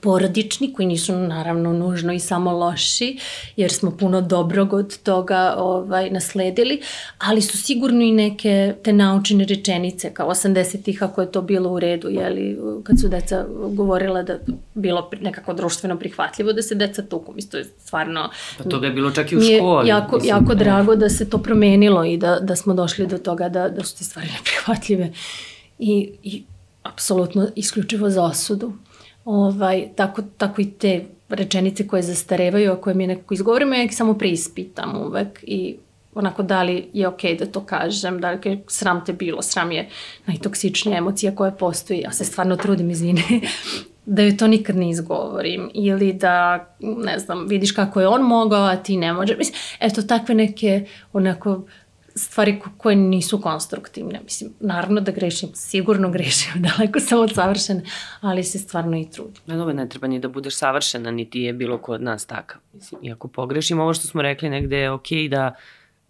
porodični, koji nisu naravno nužno i samo loši, jer smo puno dobrog od toga ovaj, nasledili, ali su sigurno i neke te naučene rečenice, kao 80-ih, ako je to bilo u redu, jeli, kad su deca govorila da bilo nekako društveno prihvatljivo da se deca tuku. Mislim, to je stvarno... Pa toga je bilo čak i u školi. Jako, mislim, jako drago da se to promenilo i da, da smo došli do toga da, da su te stvari neprihvatljive i, i apsolutno isključivo za osudu. Ovaj, tako, tako i te rečenice koje zastarevaju, a koje mi nekako izgovorimo, ja ih samo preispitam uvek i onako da li je okej okay da to kažem, da li je sram te bilo, sram je najtoksičnija emocija koja postoji, ja se stvarno trudim, izvini, da joj to nikad ne izgovorim ili da, ne znam, vidiš kako je on mogao, a ti ne može. Mislim, eto, takve neke onako stvari ko- koje nisu konstruktivne. Mislim, naravno da grešim, sigurno grešim, daleko sam od savršene, ali se stvarno i trudim. Ne, dobro, ne treba ni da budeš savršena, niti je bilo ko od nas takav. Mislim, iako pogrešimo, ovo što smo rekli negde je okej da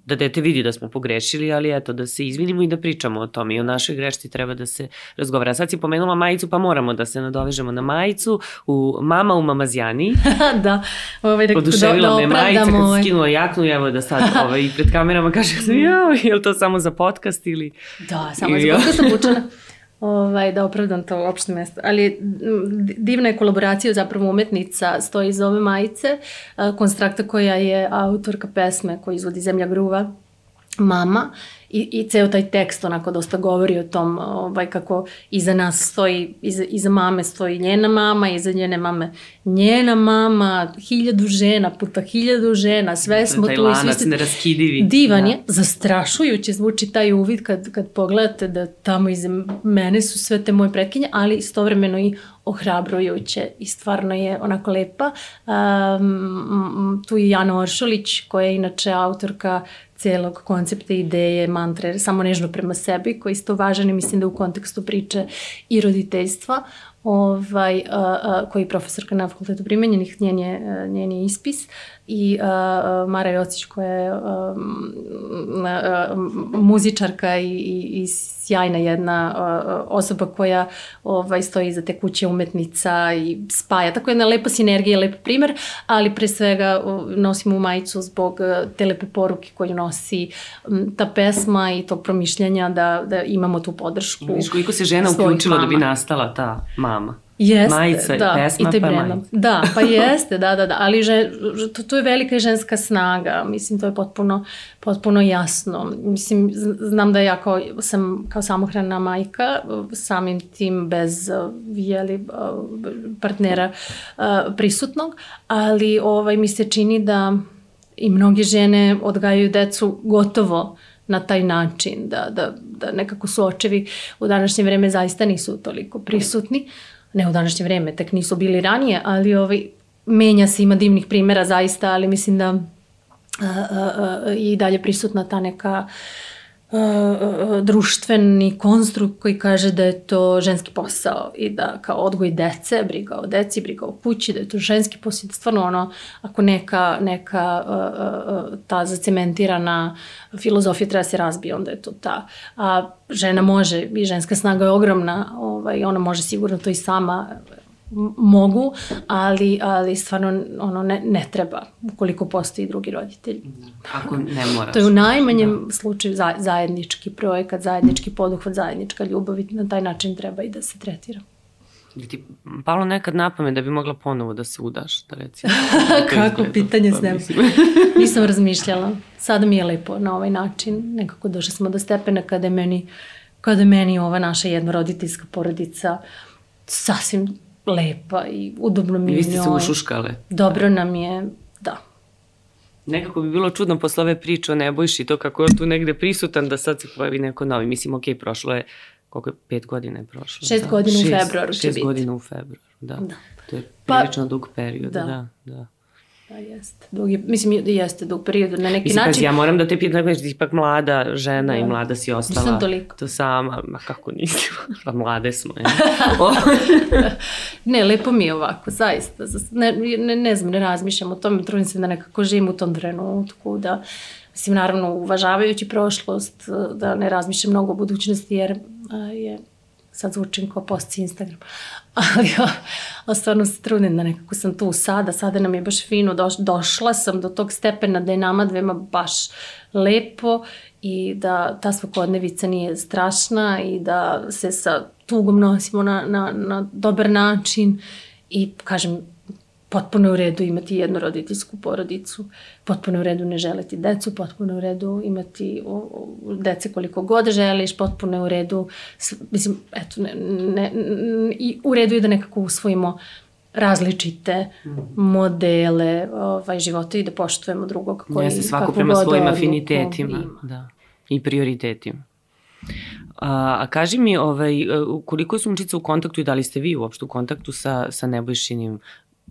da dete vidi da smo pogrešili, ali eto, da se izvinimo i da pričamo o tome i o našoj grešci treba da se razgovara. Sad si pomenula majicu, pa moramo da se nadovežemo na majicu, u Mama u Mamazijani. da, ovaj, da, Oduševila da, me majica kad ovaj. skinula jaknu i evo da sad ovaj, pred kamerama kaže jao, je li to samo za podcast ili... Da, samo I- je zbog sam učena. Ovaj, da opravdam to uopšte mesto. Ali divna je kolaboracija zapravo umetnica stoji iza ove majice. Konstrakta koja je autorka pesme koju izvodi Zemlja gruva mama i, i ceo taj tekst onako dosta govori o tom ovaj, kako iza nas stoji, iza, iza mame stoji njena mama, iza njene mame njena mama, hiljadu žena puta hiljadu žena, sve smo taj tu i svi lanac ste- neraskidivi. Divan Da. je, zastrašujuće zvuči taj uvid kad, kad pogledate da tamo iza mene su sve te moje pretkinje, ali istovremeno i ohrabrujuće i stvarno je onako lepa. Um, tu je Jana Oršolić koja je inače autorka celog koncepta ideje, mantre, samo nežno prema sebi, koji je isto važan i mislim da u kontekstu priče i roditeljstva, ovaj, a, a, koji je profesorka na fakultetu primenjenih, njen je, njen je ispis i a, Mara Jocić koja je a, a, muzičarka i, i, i sjajna jedna a, osoba koja ovaj, stoji iza te kuće umetnica i spaja. Tako jedna lepa sinergija, lep primer, ali pre svega o, nosimo u majicu zbog te lepe poruke koju nosi ta pesma i tog promišljanja da, da imamo tu podršku. Viš koliko se žena uključila da bi nastala ta mama. Jeste, Majica, da, pesma, i taj pa brendom. Da, pa jeste, da, da, da, ali že, to, to je velika ženska snaga, mislim, to je potpuno, potpuno jasno. Mislim, znam da ja kao, sam kao samohrana majka, samim tim bez, uh, jeli, uh, partnera uh, prisutnog, ali ovaj, mi se čini da i mnoge žene odgajaju decu gotovo na taj način, da, da, da nekako su očevi u današnje vreme zaista nisu toliko prisutni, ne u današnje vreme, tek nisu bili ranije, ali ovaj, menja se, ima divnih primjera zaista, ali mislim da a, a, a, i dalje prisutna ta neka a, društveni konstrukt koji kaže da je to ženski posao i da kao odgoj dece, briga o deci, briga o kući, da je to ženski posao, da stvarno ono, ako neka, neka a, ta zacementirana filozofija treba da se razbije, onda je to ta. A žena može, i ženska snaga je ogromna, ovaj, ona može sigurno to i sama mogu, ali, ali stvarno ono ne, ne treba ukoliko postoji drugi roditelj. Ako ne moraš. To je u najmanjem slučaju za, zajednički projekat, zajednički poduhvat, zajednička ljubav i na taj način treba i da se tretira. Bi ti palo nekad na pamet da bi mogla ponovo da se udaš, da recimo. Kako pitanje s Pa mislim. Nisam razmišljala. Sada mi je lepo na ovaj način. Nekako došli smo do stepena kada je meni, kada je meni ova naša jednoroditeljska porodica sasvim lepa i udobno mi I je vi ste se ušuškale. Dobro nam je, da. Nekako bi bilo čudno posle ove priče o Nebojši, to kako je tu negde prisutan, da sad se pojavi neko novi. Mislim, ok, prošlo je, koliko je, pet godina je prošlo. Šest godina u februaru će Šest biti. godina u februaru, da. Da. To je Pa- prilično dug period, Da. da. da, da. Da, jeste. Dug je, mislim, jeste dug period na neki Mislim, način. ja moram da te pitam, znači, ti ipak mlada žena Da. i mlada si ostala. Nisam toliko. To sama, ma kako nisi, pa mlade smo. Je. Ne, lepo mi je ovako, zaista. Ne, ne, ne znam, ne razmišljam o tome, trudim se da nekako živim u tom trenutku, da, mislim, naravno, uvažavajući prošlost, da ne razmišljam mnogo o budućnosti, jer je, sad zvučim kao post Instagram, ali, a, stvarno se trudim da nekako sam tu sada, sada nam je baš fino, doš, došla sam do tog stepena da je nama dvema baš lepo i da ta svakodnevica nije strašna i da se sa tugom nosimo na, na, na dobar način i kažem potpuno u redu imati jednu roditeljsku porodicu, potpuno u redu ne želeti decu, potpuno u redu imati o, o, dece koliko god želiš, potpuno u redu, s- mislim, eto, ne, ne, n- i u redu je da nekako usvojimo različite modele ovaj, života i da poštujemo drugog koji Jeste, svako prema svojim afinitetima. ima. Da. I prioritetima. A, a kaži mi, ovaj, koliko je sunčica u kontaktu i da li ste vi uopšte u kontaktu sa, sa Nebojšinim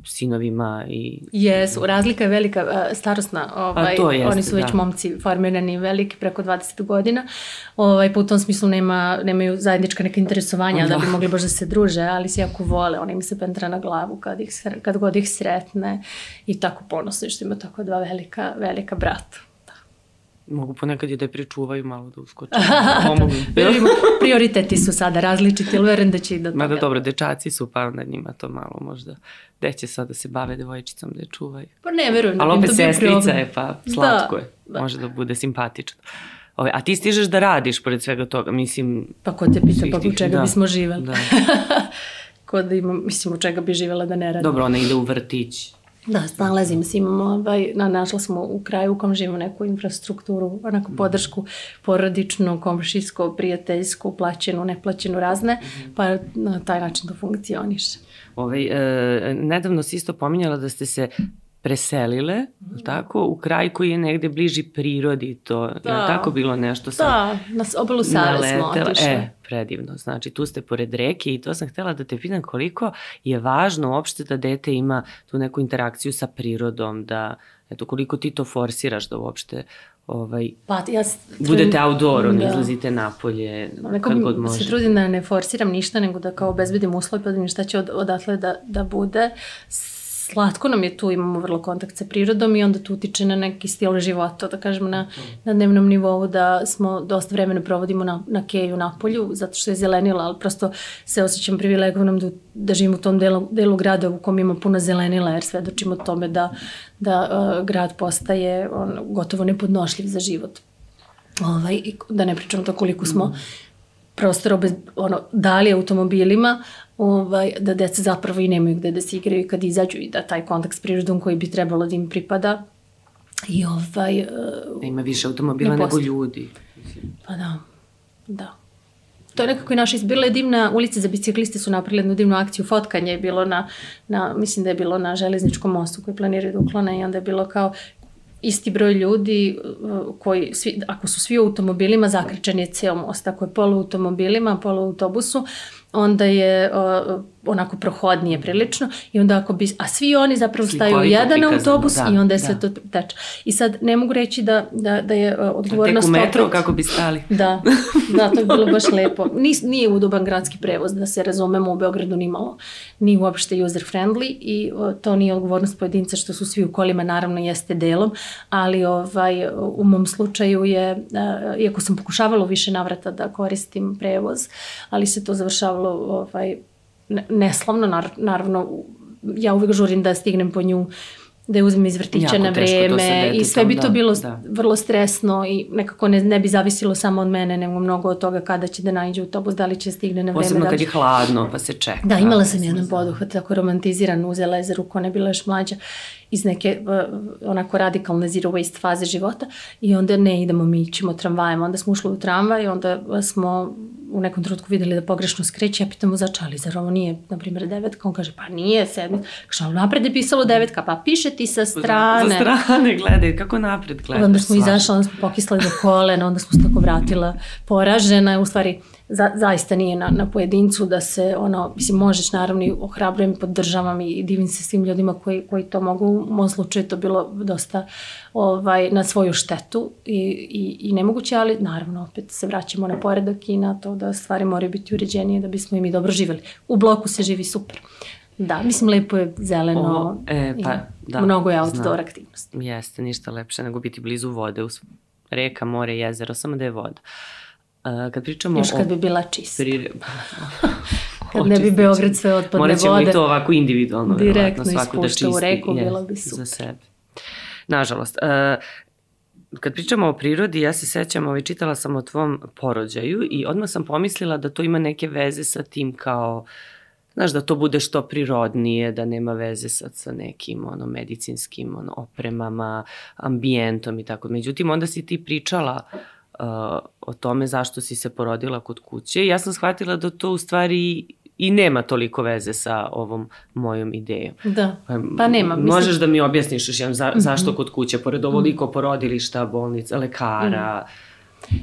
sinovima i Jesu, razlika je velika, a, starosna, ovaj, to jeste, oni su već da. momci formirani veliki preko 20 godina, ovaj, pa u tom smislu nema, nemaju zajednička neka interesovanja da. Da. bi mogli baš da se druže, ali se jako vole, on im se pentra na glavu kad, ih, kad god ih sretne i tako ponosni što ima tako dva velika, velika brata. Da. Mogu ponekad i da je pričuvaju malo da uskoče. Pomogu. Prioriteti su sada različiti, ali verujem da će i do toga. Mada dobro, dečaci su, pa onda njima to malo možda. Gde će sad da se bave devojčicom da je čuvaju? Pa ne, verujem. Ali opet sestrica je, pa slatko da, je. Da. Može da bude simpatično. Ove, a ti stižeš da radiš pored svega toga, mislim... Pa ko te pita, pa u čega da, bismo živeli? Da. ko da ima, mislim, u čega bi živela da ne radi. Dobro, ona ide u vrtić. Da, snalazim se, imamo, ovaj, na, našla smo u kraju u kom živimo neku infrastrukturu, onako mhm. podršku porodičnu, komšijsku, prijateljsku, plaćenu, neplaćenu, razne, mhm. pa na taj način to funkcioniše. Ovaj, e, nedavno si isto pominjala da ste se preselile, mm. tako, u kraj koji je negde bliži prirodi, to da. je tako bilo nešto sam Da, na obalu Save smo otišli. E, predivno, znači tu ste pored reke i to sam htela da te pitam koliko je važno uopšte da dete ima tu neku interakciju sa prirodom, da, eto, koliko ti to forsiraš da uopšte ovaj, pa, ja trudim, budete outdoor, da. izlazite napolje, Neko kad god može. se trudim da ne forsiram ništa, nego da kao obezbedim uslov, pa da šta će od, odatle da, da bude slatko nam je tu, imamo vrlo kontakt sa prirodom i onda to utiče na neki stil života, da kažemo na, na dnevnom nivou da smo dosta vremena provodimo na, na keju na polju, zato što je zelenila, ali prosto se osjećam privilegovanom da, da živim u tom delu, delu grada u kom ima puno zelenila, jer svedočimo tome da, da uh, grad postaje on, gotovo nepodnošljiv za život. Ovaj, da ne pričam to koliko smo mm prostora bez, ono, dali automobilima, ovaj, da deca zapravo i nemaju gde da se igraju kad izađu i da taj kontakt s prirodom koji bi trebalo da im pripada i ovaj... Uh, da ima više automobila nego ljudi. Pa da, da. To je nekako i naša izbila je divna, ulice za bicikliste su napravili jednu divnu akciju, fotkanje je bilo na, na, mislim da je bilo na železničkom mostu koji planiraju da uklone i onda je bilo kao isti broj ljudi uh, koji, svi, ako su svi u automobilima, zakričan je ceo most. Ako je polu automobilima, polu autobusu, onda je onako prohodnije prilično i onda ako bi, a svi oni zapravo staju u jedan autobus da, i onda je sve da. to teče. I sad ne mogu reći da, da, da je uh, odgovornost... Tek u metro opet, kako bi stali. Da, da, to je bilo baš lepo. Nis, nije udoban gradski prevoz, da se razumemo u Beogradu ni malo, ni uopšte user friendly i to nije odgovornost pojedinca što su svi u kolima, naravno jeste delom, ali ovaj, u mom slučaju je, uh, iako sam pokušavala više navrata da koristim prevoz, ali se to završavalo ovaj, neslavno, naravno, ja uvek žurim da stignem po nju da je uzmem iz vrtića na vreme i sve bi to da, bilo da. vrlo stresno i nekako ne, ne bi zavisilo samo od mene, nego mnogo od toga kada će da nađe autobus, da li će stigne na vreme. Posebno da kad je hladno pa se čeka. Da, imala sam jedan poduhvat tako romantiziran, uzela je za ruku, ona je bila još mlađa iz neke uh, onako radikalne zero waste faze života i onda ne idemo, mi ćemo tramvajem. Onda smo ušli u tramvaj i onda smo u nekom trenutku videli da pogrešno skreće, ja pitam mu zača, ali zar ovo nije, na primjer, devetka? On kaže, pa nije sedmi. Kaže, ali napred je pisalo devetka, pa piše ti sa strane. Sa strane, gledaj, kako napred gledaš. Onda smo izašli, onda smo pokislali do kolena, onda smo se tako vratila poražena. U stvari, za, zaista nije na, na pojedincu da se ono, mislim, možeš naravno i ohrabrujem podržavam i divim se svim ljudima koji, koji to mogu, u mom slučaju to bilo dosta ovaj, na svoju štetu i, i, i nemoguće, ali naravno opet se vraćamo na poredak i na to da stvari moraju biti uređenije da bismo i mi dobro živeli. U bloku se živi super. Da, mislim lepo je zeleno o, e, pa, da, mnogo je outdoor znam. aktivnost. Jeste, ništa lepše nego biti blizu vode, uz reka, more, jezero, samo da je voda. Uh, kad pričamo Još kad bi bila čista. Pri... kad ne bi Beograd sve otpadne vode. Morat ćemo i to ovako individualno. Direktno ispušta u reku, yes, bilo bi super. Za sebe. Nažalost. Uh, kad pričamo o prirodi, ja se sećam, ovaj, čitala sam o tvom porođaju i odmah sam pomislila da to ima neke veze sa tim kao znaš, da to bude što prirodnije, da nema veze sad sa nekim ono, medicinskim ono, opremama, ambijentom i tako. Međutim, onda si ti pričala uh, o tome zašto si se porodila kod kuće. Ja sam shvatila da to u stvari i nema toliko veze sa ovom mojom idejom. Da, pa, pa nema. Mislim... Možeš da mi objasniš još jedan za, zašto mhm. kod kuće, pored ovoliko porodilišta, bolnica, lekara, mm -hmm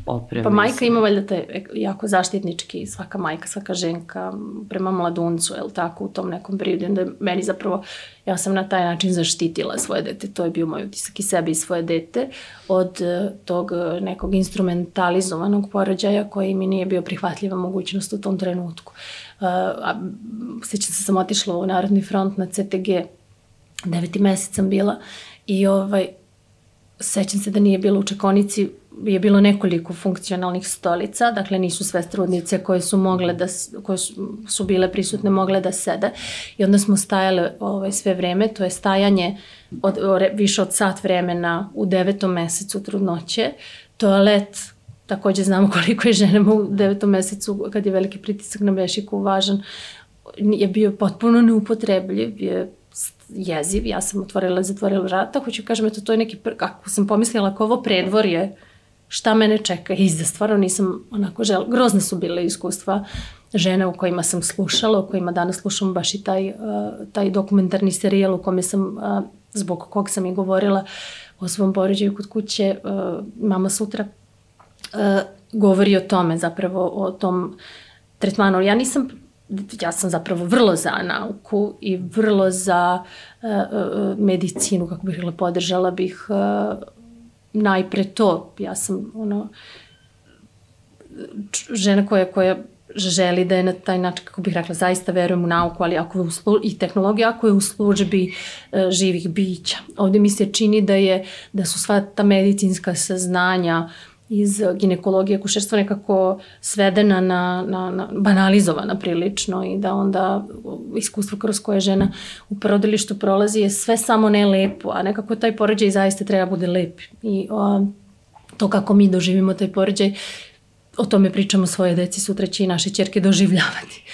opreme. Pa majka ima valjda te jako zaštitnički, svaka majka, svaka ženka prema mladuncu, je tako, u tom nekom periodu. Onda meni zapravo, ja sam na taj način zaštitila svoje dete, to je bio moj utisak i sebi i svoje dete od e, tog e, nekog instrumentalizovanog porođaja koji mi nije bio prihvatljiva mogućnost u tom trenutku. Uh, a, sećam se sam otišla u Narodni front na CTG, deveti mesec sam bila i ovaj, sećam se da nije bilo u čekonici, je bilo nekoliko funkcionalnih stolica, dakle nisu sve trudnice koje su mogle da, koje su, bile prisutne mogle da sede. I onda smo stajale ovaj, sve vreme, to je stajanje od, više od sat vremena u devetom mesecu trudnoće, toalet takođe znamo koliko je ženama u devetom mesecu kad je veliki pritisak na bešiku važan, je bio potpuno neupotrebljiv, je jeziv, ja sam otvorila i zatvorila vrata, hoću kažem, eto, to je neki, kako sam pomislila, ako ovo predvorje, šta mene čeka iza, stvarno nisam onako žela, grozne su bile iskustva žene u kojima sam slušala, u kojima danas slušam baš i taj, uh, taj dokumentarni serijal u kome sam, uh, zbog kog sam i govorila o svom porođaju kod kuće, uh, mama sutra uh, govori o tome, zapravo o tom tretmanu. Ja nisam ja sam zapravo vrlo za nauku i vrlo za uh, medicinu, kako bih rekla, podržala bih uh, najpre to. Ja sam ono, žena koja, koja želi da je na taj način, kako bih rekla, zaista verujem u nauku, ali ako je u slu, i tehnologiju, ako je u službi uh, živih bića. Ovde mi se čini da je, da su sva ta medicinska saznanja uh, iz ginekologije kušerstva nekako svedena na, na, na banalizovana prilično i da onda iskustvo kroz koje žena u porodilištu prolazi je sve samo ne lepo, a nekako taj poređaj zaista treba bude lep i o, to kako mi doživimo taj poređaj o tome pričamo svoje deci, sutra će i naše čerke doživljavati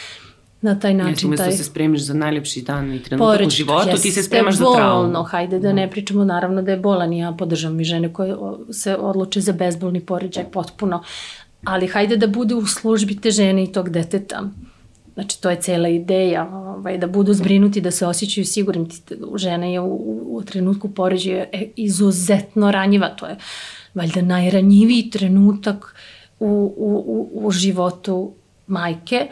na taj način. Jesi, umesto taj... da se spremiš za najlepši dan i trenutak Porečka, u životu, ti se spremaš za traumu. Bolno, hajde da ne da. pričamo naravno da je bolan i ja podržavam i žene koje se odluče za bezbolni poređaj potpuno, ali hajde da bude u službi te žene i tog deteta. Znači, to je cela ideja, ovaj, da budu zbrinuti, da se osjećaju sigurnim. Žena je u, u, u trenutku poređaja izuzetno ranjiva, to je valjda najranjiviji trenutak u, u, u, u životu majke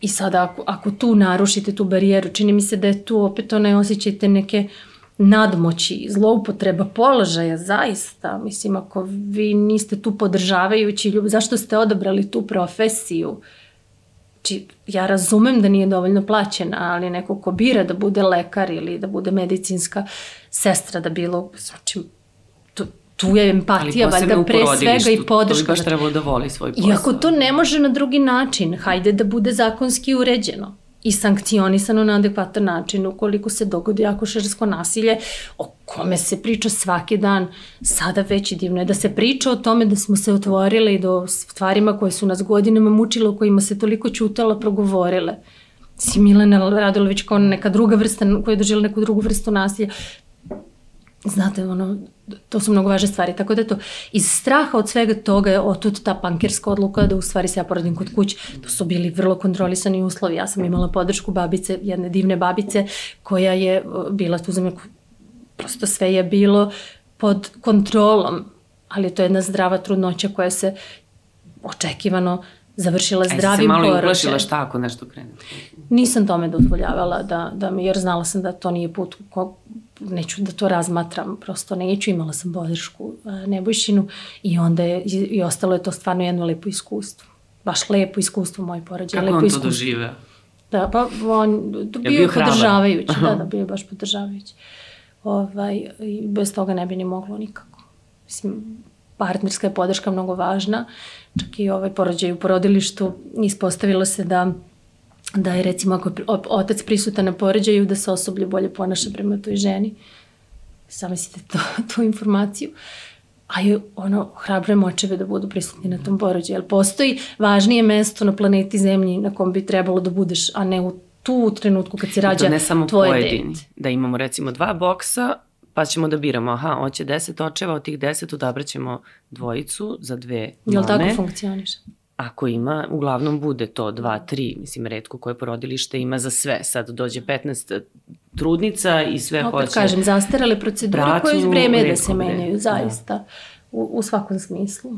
I sada ako, ako tu narušite tu barijeru, čini mi se da je tu opet onaj osjećajte neke nadmoći, zloupotreba položaja, zaista. Mislim, ako vi niste tu podržavajući ljub, zašto ste odabrali tu profesiju? Či, ja razumem da nije dovoljno plaćena, ali neko ko bira da bude lekar ili da bude medicinska sestra, da bilo, znači, tu je empatija, valjda pre svega i podrška. Bi baš trebalo da voli svoj posao. Iako to ne može na drugi način, hajde da bude zakonski uređeno i sankcionisano na adekvatan način ukoliko se dogodi akušersko nasilje o kome se priča svaki dan sada već i divno je da se priča o tome da smo se otvorile i do stvarima koje su nas godinama mučile o kojima se toliko ćutala progovorile si Milena Radulović kao neka druga vrsta koja je dožila neku drugu vrstu nasilja znate ono to su mnogo važne stvari, tako da to iz straha od svega toga je otud ta pankirska odluka da u stvari se ja porodim kod kuće. To su bili vrlo kontrolisani uslovi. Ja sam imala podršku babice, jedne divne babice koja je bila tu za me, prosto sve je bilo pod kontrolom, ali to je jedna zdrava trudnoća koja se očekivano završila zdravim poročajem. Aj, se malo uplašila šta ako nešto krene? Nisam tome dozvoljavala da, da jer znala sam da to nije put ko, neću da to razmatram, prosto neću, imala sam podršku Nebojšinu i onda je, i, ostalo je to stvarno jedno lepo iskustvo. Baš lepo iskustvo moj porođaj. Kako lepo on to iskustvo. doživeo? Da, pa on bio, bio podržavajući, da, da, bio baš podržavajući. Ovaj, I bez toga ne bi ni moglo nikako. Mislim, partnerska je podrška mnogo važna. Čak i ovaj porođaj u porodilištu ispostavilo se da da je recimo ako je otac prisutan na poređaju da se osoblje bolje ponaša prema toj ženi. Samo mislite to, tu informaciju. A je ono, hrabrujemo očeve da budu prisutni na tom porođaju. Jer postoji važnije mesto na planeti Zemlji na kom bi trebalo da budeš, a ne u tu trenutku kad se rađa tvoje dete. ne samo pojedini, dete. Da imamo recimo dva boksa, pa ćemo da biramo, aha, hoće deset očeva, od tih deset odabraćemo dvojicu za dve mame. Jel tako funkcioniš? Ako ima, uglavnom bude to 2, 3, mislim, redko koje porodilište ima za sve. Sad dođe 15 trudnica i sve Opet hoće. Opet kažem, zastarale procedure pratnju, koje vreme da se menjaju, zaista, da. u, u svakom smislu.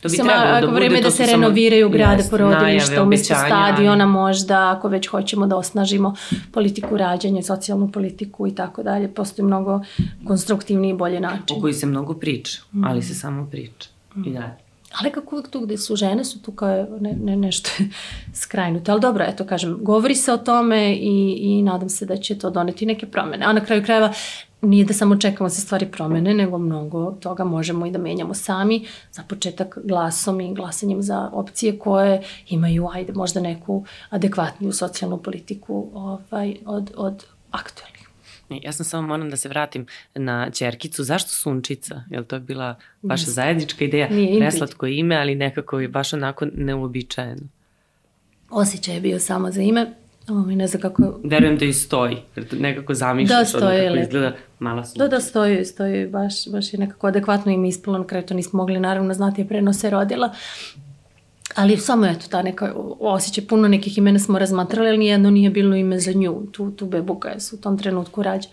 To bi trebalo da bude vreme da se renoviraju grade jest, porodilišta umesto stadiona možda, ako već hoćemo da osnažimo politiku rađanja, socijalnu politiku i tako dalje. Postoji mnogo konstruktivniji i bolji način. O koji se mnogo priča, ali se samo priča. I dalje. Ali kako uvek tu gde su žene su tu kao ne, ne, nešto skrajnuto. Ali dobro, eto kažem, govori se o tome i, i nadam se da će to doneti neke promene. A na kraju krajeva nije da samo čekamo da se stvari promene, nego mnogo toga možemo i da menjamo sami, za početak glasom i glasanjem za opcije koje imaju, ajde, možda neku adekvatniju socijalnu politiku ovaj, od, od aktualnih. Ja sam samo moram da se vratim na Ćerkicu. Zašto Sunčica? Je li to bila vaša zajednička ideja? Nije Preslatko ime, ali nekako je baš onako neuobičajeno. Osjećaj je bio samo za ime. Ovo ne znam kako... Verujem da i stoji, nekako zamišljaš da, stoji, kako izgleda mala sunčica. Da, da, stoji, stoji, baš, baš je nekako adekvatno im ispalo, na kraju to nismo mogli naravno znati, je prenose rodila. Ali samo eto, ta neka osjećaj, puno nekih imena smo razmatrali, ali nijedno nije bilo ime za nju, tu, tu bebu koja su u tom trenutku rađa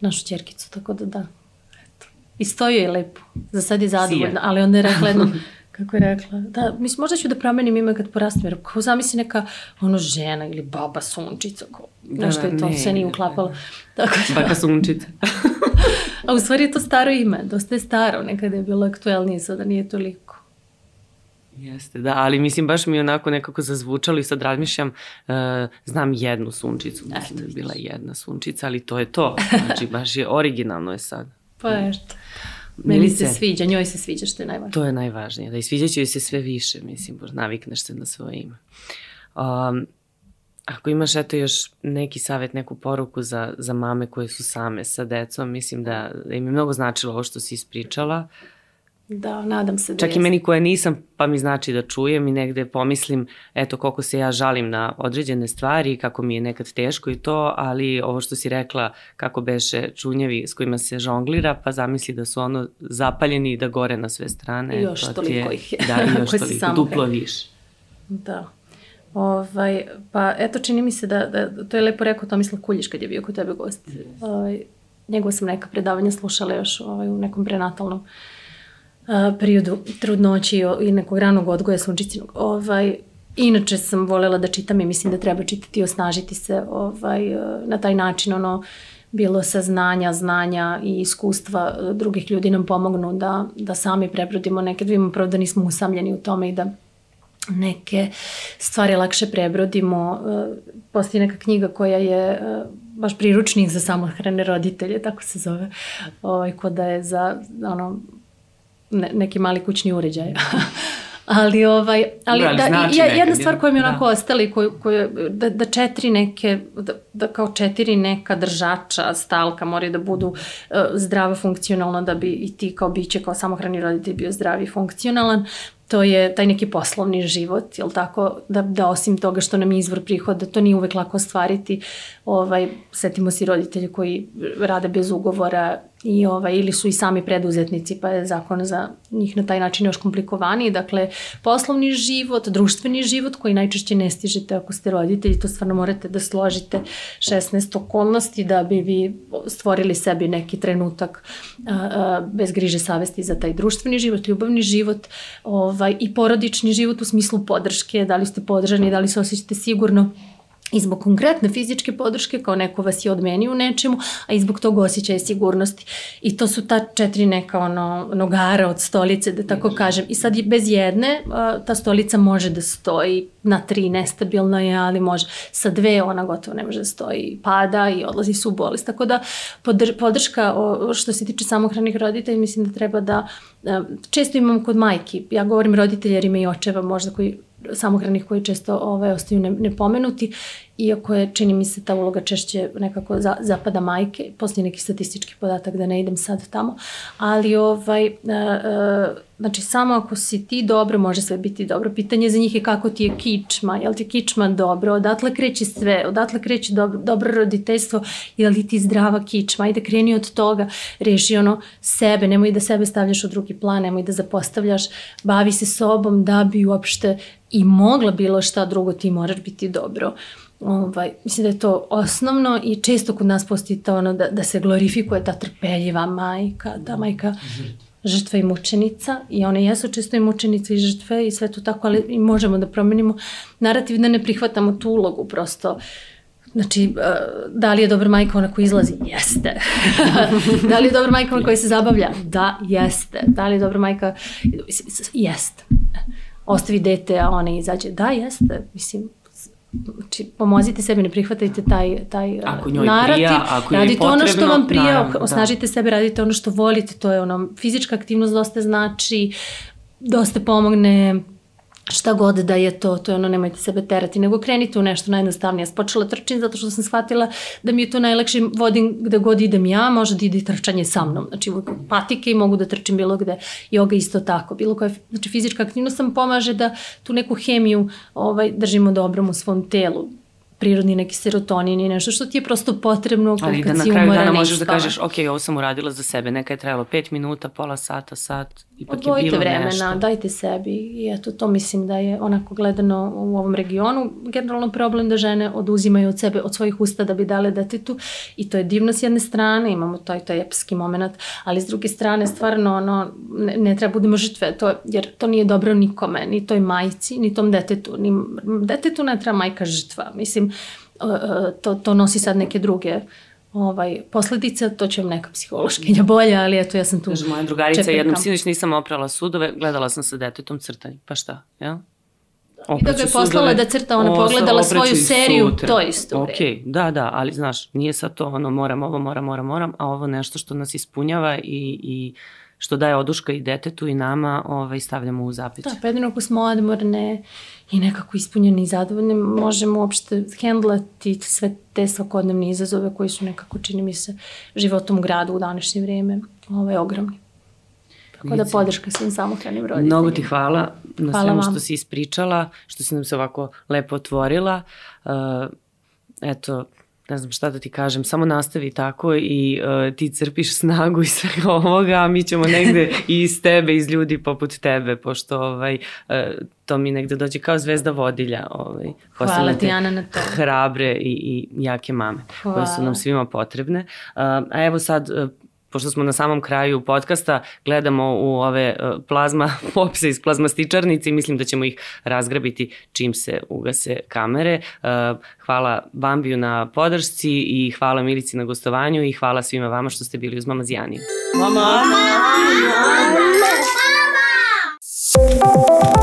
našu čerkicu, tako da da. Eto. I stoji je lepo, za sad je zadovoljna, ali onda je rekla jednom, kako je rekla, da, mislim, možda ću da promenim ime kad porastem, jer kao zamisli neka ono žena ili baba sunčica, kao, da, nešto je to ne, se nije uklapalo. Tako da, Baka sunčica. a u stvari je to staro ime, dosta je staro, nekada je bilo aktuelnije, sada nije toliko. Jeste, da, ali mislim baš mi onako nekako zazvučalo i sad razmišljam, uh, znam jednu sunčicu, mislim da je bila jedna sunčica, ali to je to, znači baš je originalno je sad. Pa eto. Meni se sviđa, njoj se sviđa što je najvažnije. To je najvažnije, da i sviđa će joj se sve više, mislim, bož navikneš se na svoje ime. Um, ako imaš eto još neki savjet, neku poruku za, za mame koje su same sa decom, mislim da, da im je mnogo značilo ovo što si ispričala, uh, Da, nadam se da Čak jest. i meni koja nisam, pa mi znači da čujem i negde pomislim, eto, koliko se ja žalim na određene stvari, kako mi je nekad teško i to, ali ovo što si rekla, kako beše čunjevi s kojima se žonglira, pa zamisli da su ono zapaljeni i da gore na sve strane. I još to toliko ih je. Da, i još toliko, duplo više. Da. Ovaj, pa eto, čini mi se da, da to je lepo rekao Tomislav Kuljiš kad je bio kod tebe gost. Yes. Ovaj, njegov sam neka predavanja slušala još ovaj, u nekom prenatalnom uh, periodu trudnoći i nekog ranog odgoja sunčicinog. Ovaj, inače sam volela da čitam i mislim da treba čitati i osnažiti se ovaj, na taj način ono, bilo saznanja, znanja i iskustva drugih ljudi nam pomognu da, da sami prebrodimo neke, da vidimo prvo da nismo usamljeni u tome i da neke stvari lakše prebrodimo. Postoji neka knjiga koja je baš priručnik za samohrane roditelje, tako se zove, ovaj, ko da je za ono, ne, neki mali kućni uređaj. ali ovaj ali, da, znači da, jedna stvar koja mi je onako da. ostala i koju, koju, da, da četiri neke da, da kao četiri neka držača stalka moraju da budu uh, zdrava funkcionalna da bi i ti kao biće kao samohrani roditelj bio zdravi i funkcionalan to je taj neki poslovni život, jel tako, da, da osim toga što nam je izvor prihoda, to nije uvek lako ostvariti. Ovaj, setimo se roditelji koji rade bez ugovora i ovaj, ili su i sami preduzetnici, pa je zakon za njih na taj način još komplikovaniji. Dakle, poslovni život, društveni život koji najčešće ne stižete ako ste roditelji, to stvarno morate da složite 16 okolnosti da bi vi stvorili sebi neki trenutak a, a, bez griže savesti za taj društveni život, ljubavni život ovaj, i porodični život u smislu podrške, da li ste podržani, da li se osjećate sigurno i zbog konkretne fizičke podrške kao neko vas je odmeni u nečemu, a i zbog tog osjećaja sigurnosti. I to su ta četiri neka ono, nogara od stolice, da tako kažem. I sad bez jedne ta stolica može da stoji na tri, nestabilno je, ali može. Sa dve ona gotovo ne može da stoji, pada i odlazi su u bolest. Tako da podrška što se tiče samohranih roditelja, mislim da treba da često imam kod majki, ja govorim roditelja jer ima i očeva možda koji samohranih koji često ovaj, ostaju ne, nepomenuti, iako je, čini mi se, ta uloga češće nekako za, zapada majke, postoji neki statistički podatak da ne idem sad tamo, ali ovaj, uh, uh, znači samo ako si ti dobro, može sve biti dobro. Pitanje za njih je kako ti je kičma, je li ti kičma dobro, odatle kreće sve, odatle kreće dobro, dobro roditeljstvo, je li ti zdrava kičma, ajde kreni od toga, reši ono sebe, nemoj da sebe stavljaš u drugi plan, nemoj da zapostavljaš, bavi se sobom da bi uopšte i mogla bilo šta drugo, ti moraš biti dobro. Ovaj, mislim da je to osnovno i često kod nas postoji to ono da, da se glorifikuje ta trpeljiva majka, ta majka žrtva i mučenica i one jesu često i mučenice i žrtve i sve to tako, ali i možemo da promenimo narativ da ne prihvatamo tu ulogu prosto. Znači, eh, da li je dobra majka ona koja izlazi? Jeste. da li je dobra majka ona koja se zabavlja? Da, jeste. Da li je dobra majka? Jeste ostavi dete, a ona izađe. Da, jeste. Mislim, Znači, pomozite sebi, ne prihvatajte taj, taj ako njoj narativ. Prija, ako radite potrebno, ono što vam prija, naravno, osnažite da. sebe, radite ono što volite, to je ono, fizička aktivnost dosta znači, dosta pomogne, šta god da je to, to je ono nemojte sebe terati, nego krenite u nešto najjednostavnije. Ja počela trčim zato što sam shvatila da mi je to najlakše, vodim gde god idem ja, može da ide trčanje sa mnom. Znači patike i mogu da trčim bilo gde. Yoga isto tako. Bilo koja, znači fizička aktivnost sam pomaže da tu neku hemiju ovaj, držimo dobrom u svom telu prirodni neki serotonin i nešto što ti je prosto potrebno Ali kad da na kraju dana možeš i da kažeš, ok, ovo sam uradila za sebe, neka je trebalo 5 minuta, pola sata, sat, ipak Odvojite je bilo vremena, nešto. dajte sebi. I eto to mislim da je onako gledano u ovom regionu. Generalno problem da žene oduzimaju od sebe, od svojih usta da bi dale detetu. I to je divno s jedne strane, imamo taj, taj epski moment, ali s druge strane stvarno ono, ne, ne treba budemo žrtve, to, jer to nije dobro nikome, ni toj majci, ni tom detetu, ni, detetu ne treba majka žrtva, mislim, to, to nosi sad neke druge ovaj, posledice, to će vam neka psihološkinja bolja, ali eto ja sam tu Kaže, moja drugarica čepirkam. jednom sinoć nisam oprala sudove, gledala sam sa detetom crtanje. Pa šta, jel? I da ga je poslala da crta, ona pogledala svoju seriju, sutra. to isto Ok, da, da, ali znaš, nije sad to ono moram ovo, moram, moram, moram, a ovo nešto što nas ispunjava i, i što daje oduška i detetu i nama ovaj, stavljamo u zapeć. Da, pa jedino ako smo odmorne i nekako ispunjeni i zadovoljne, možemo uopšte hendlati sve te svakodnevne izazove koji su nekako, čini mi se, životom u gradu u današnje vrijeme ovaj, ogromni. Tako da podrška svim samohranim roditeljima. Mnogo ti hvala na hvala svemu vam. što si ispričala, što si nam se ovako lepo otvorila. Uh, eto, ne znam šta da ti kažem, samo nastavi tako i uh, ti crpiš snagu iz svega ovoga, a mi ćemo negde i iz tebe, iz ljudi poput tebe, pošto ovaj, uh, to mi negde dođe kao zvezda vodilja. Ovaj, Hvala ti, Ana, na to. Hrabre i, i jake mame, Hvala. koje su nam svima potrebne. Uh, a evo sad, uh, pošto smo na samom kraju podcasta, gledamo u ove e, plazma popse iz plazmastičarnice i mislim da ćemo ih razgrabiti čim se ugase kamere. E, hvala Bambiju na podršci i hvala Milici na gostovanju i hvala svima vama što ste bili uz Mamazijaniju. Mama! Mama! Mama! Mama! Mama!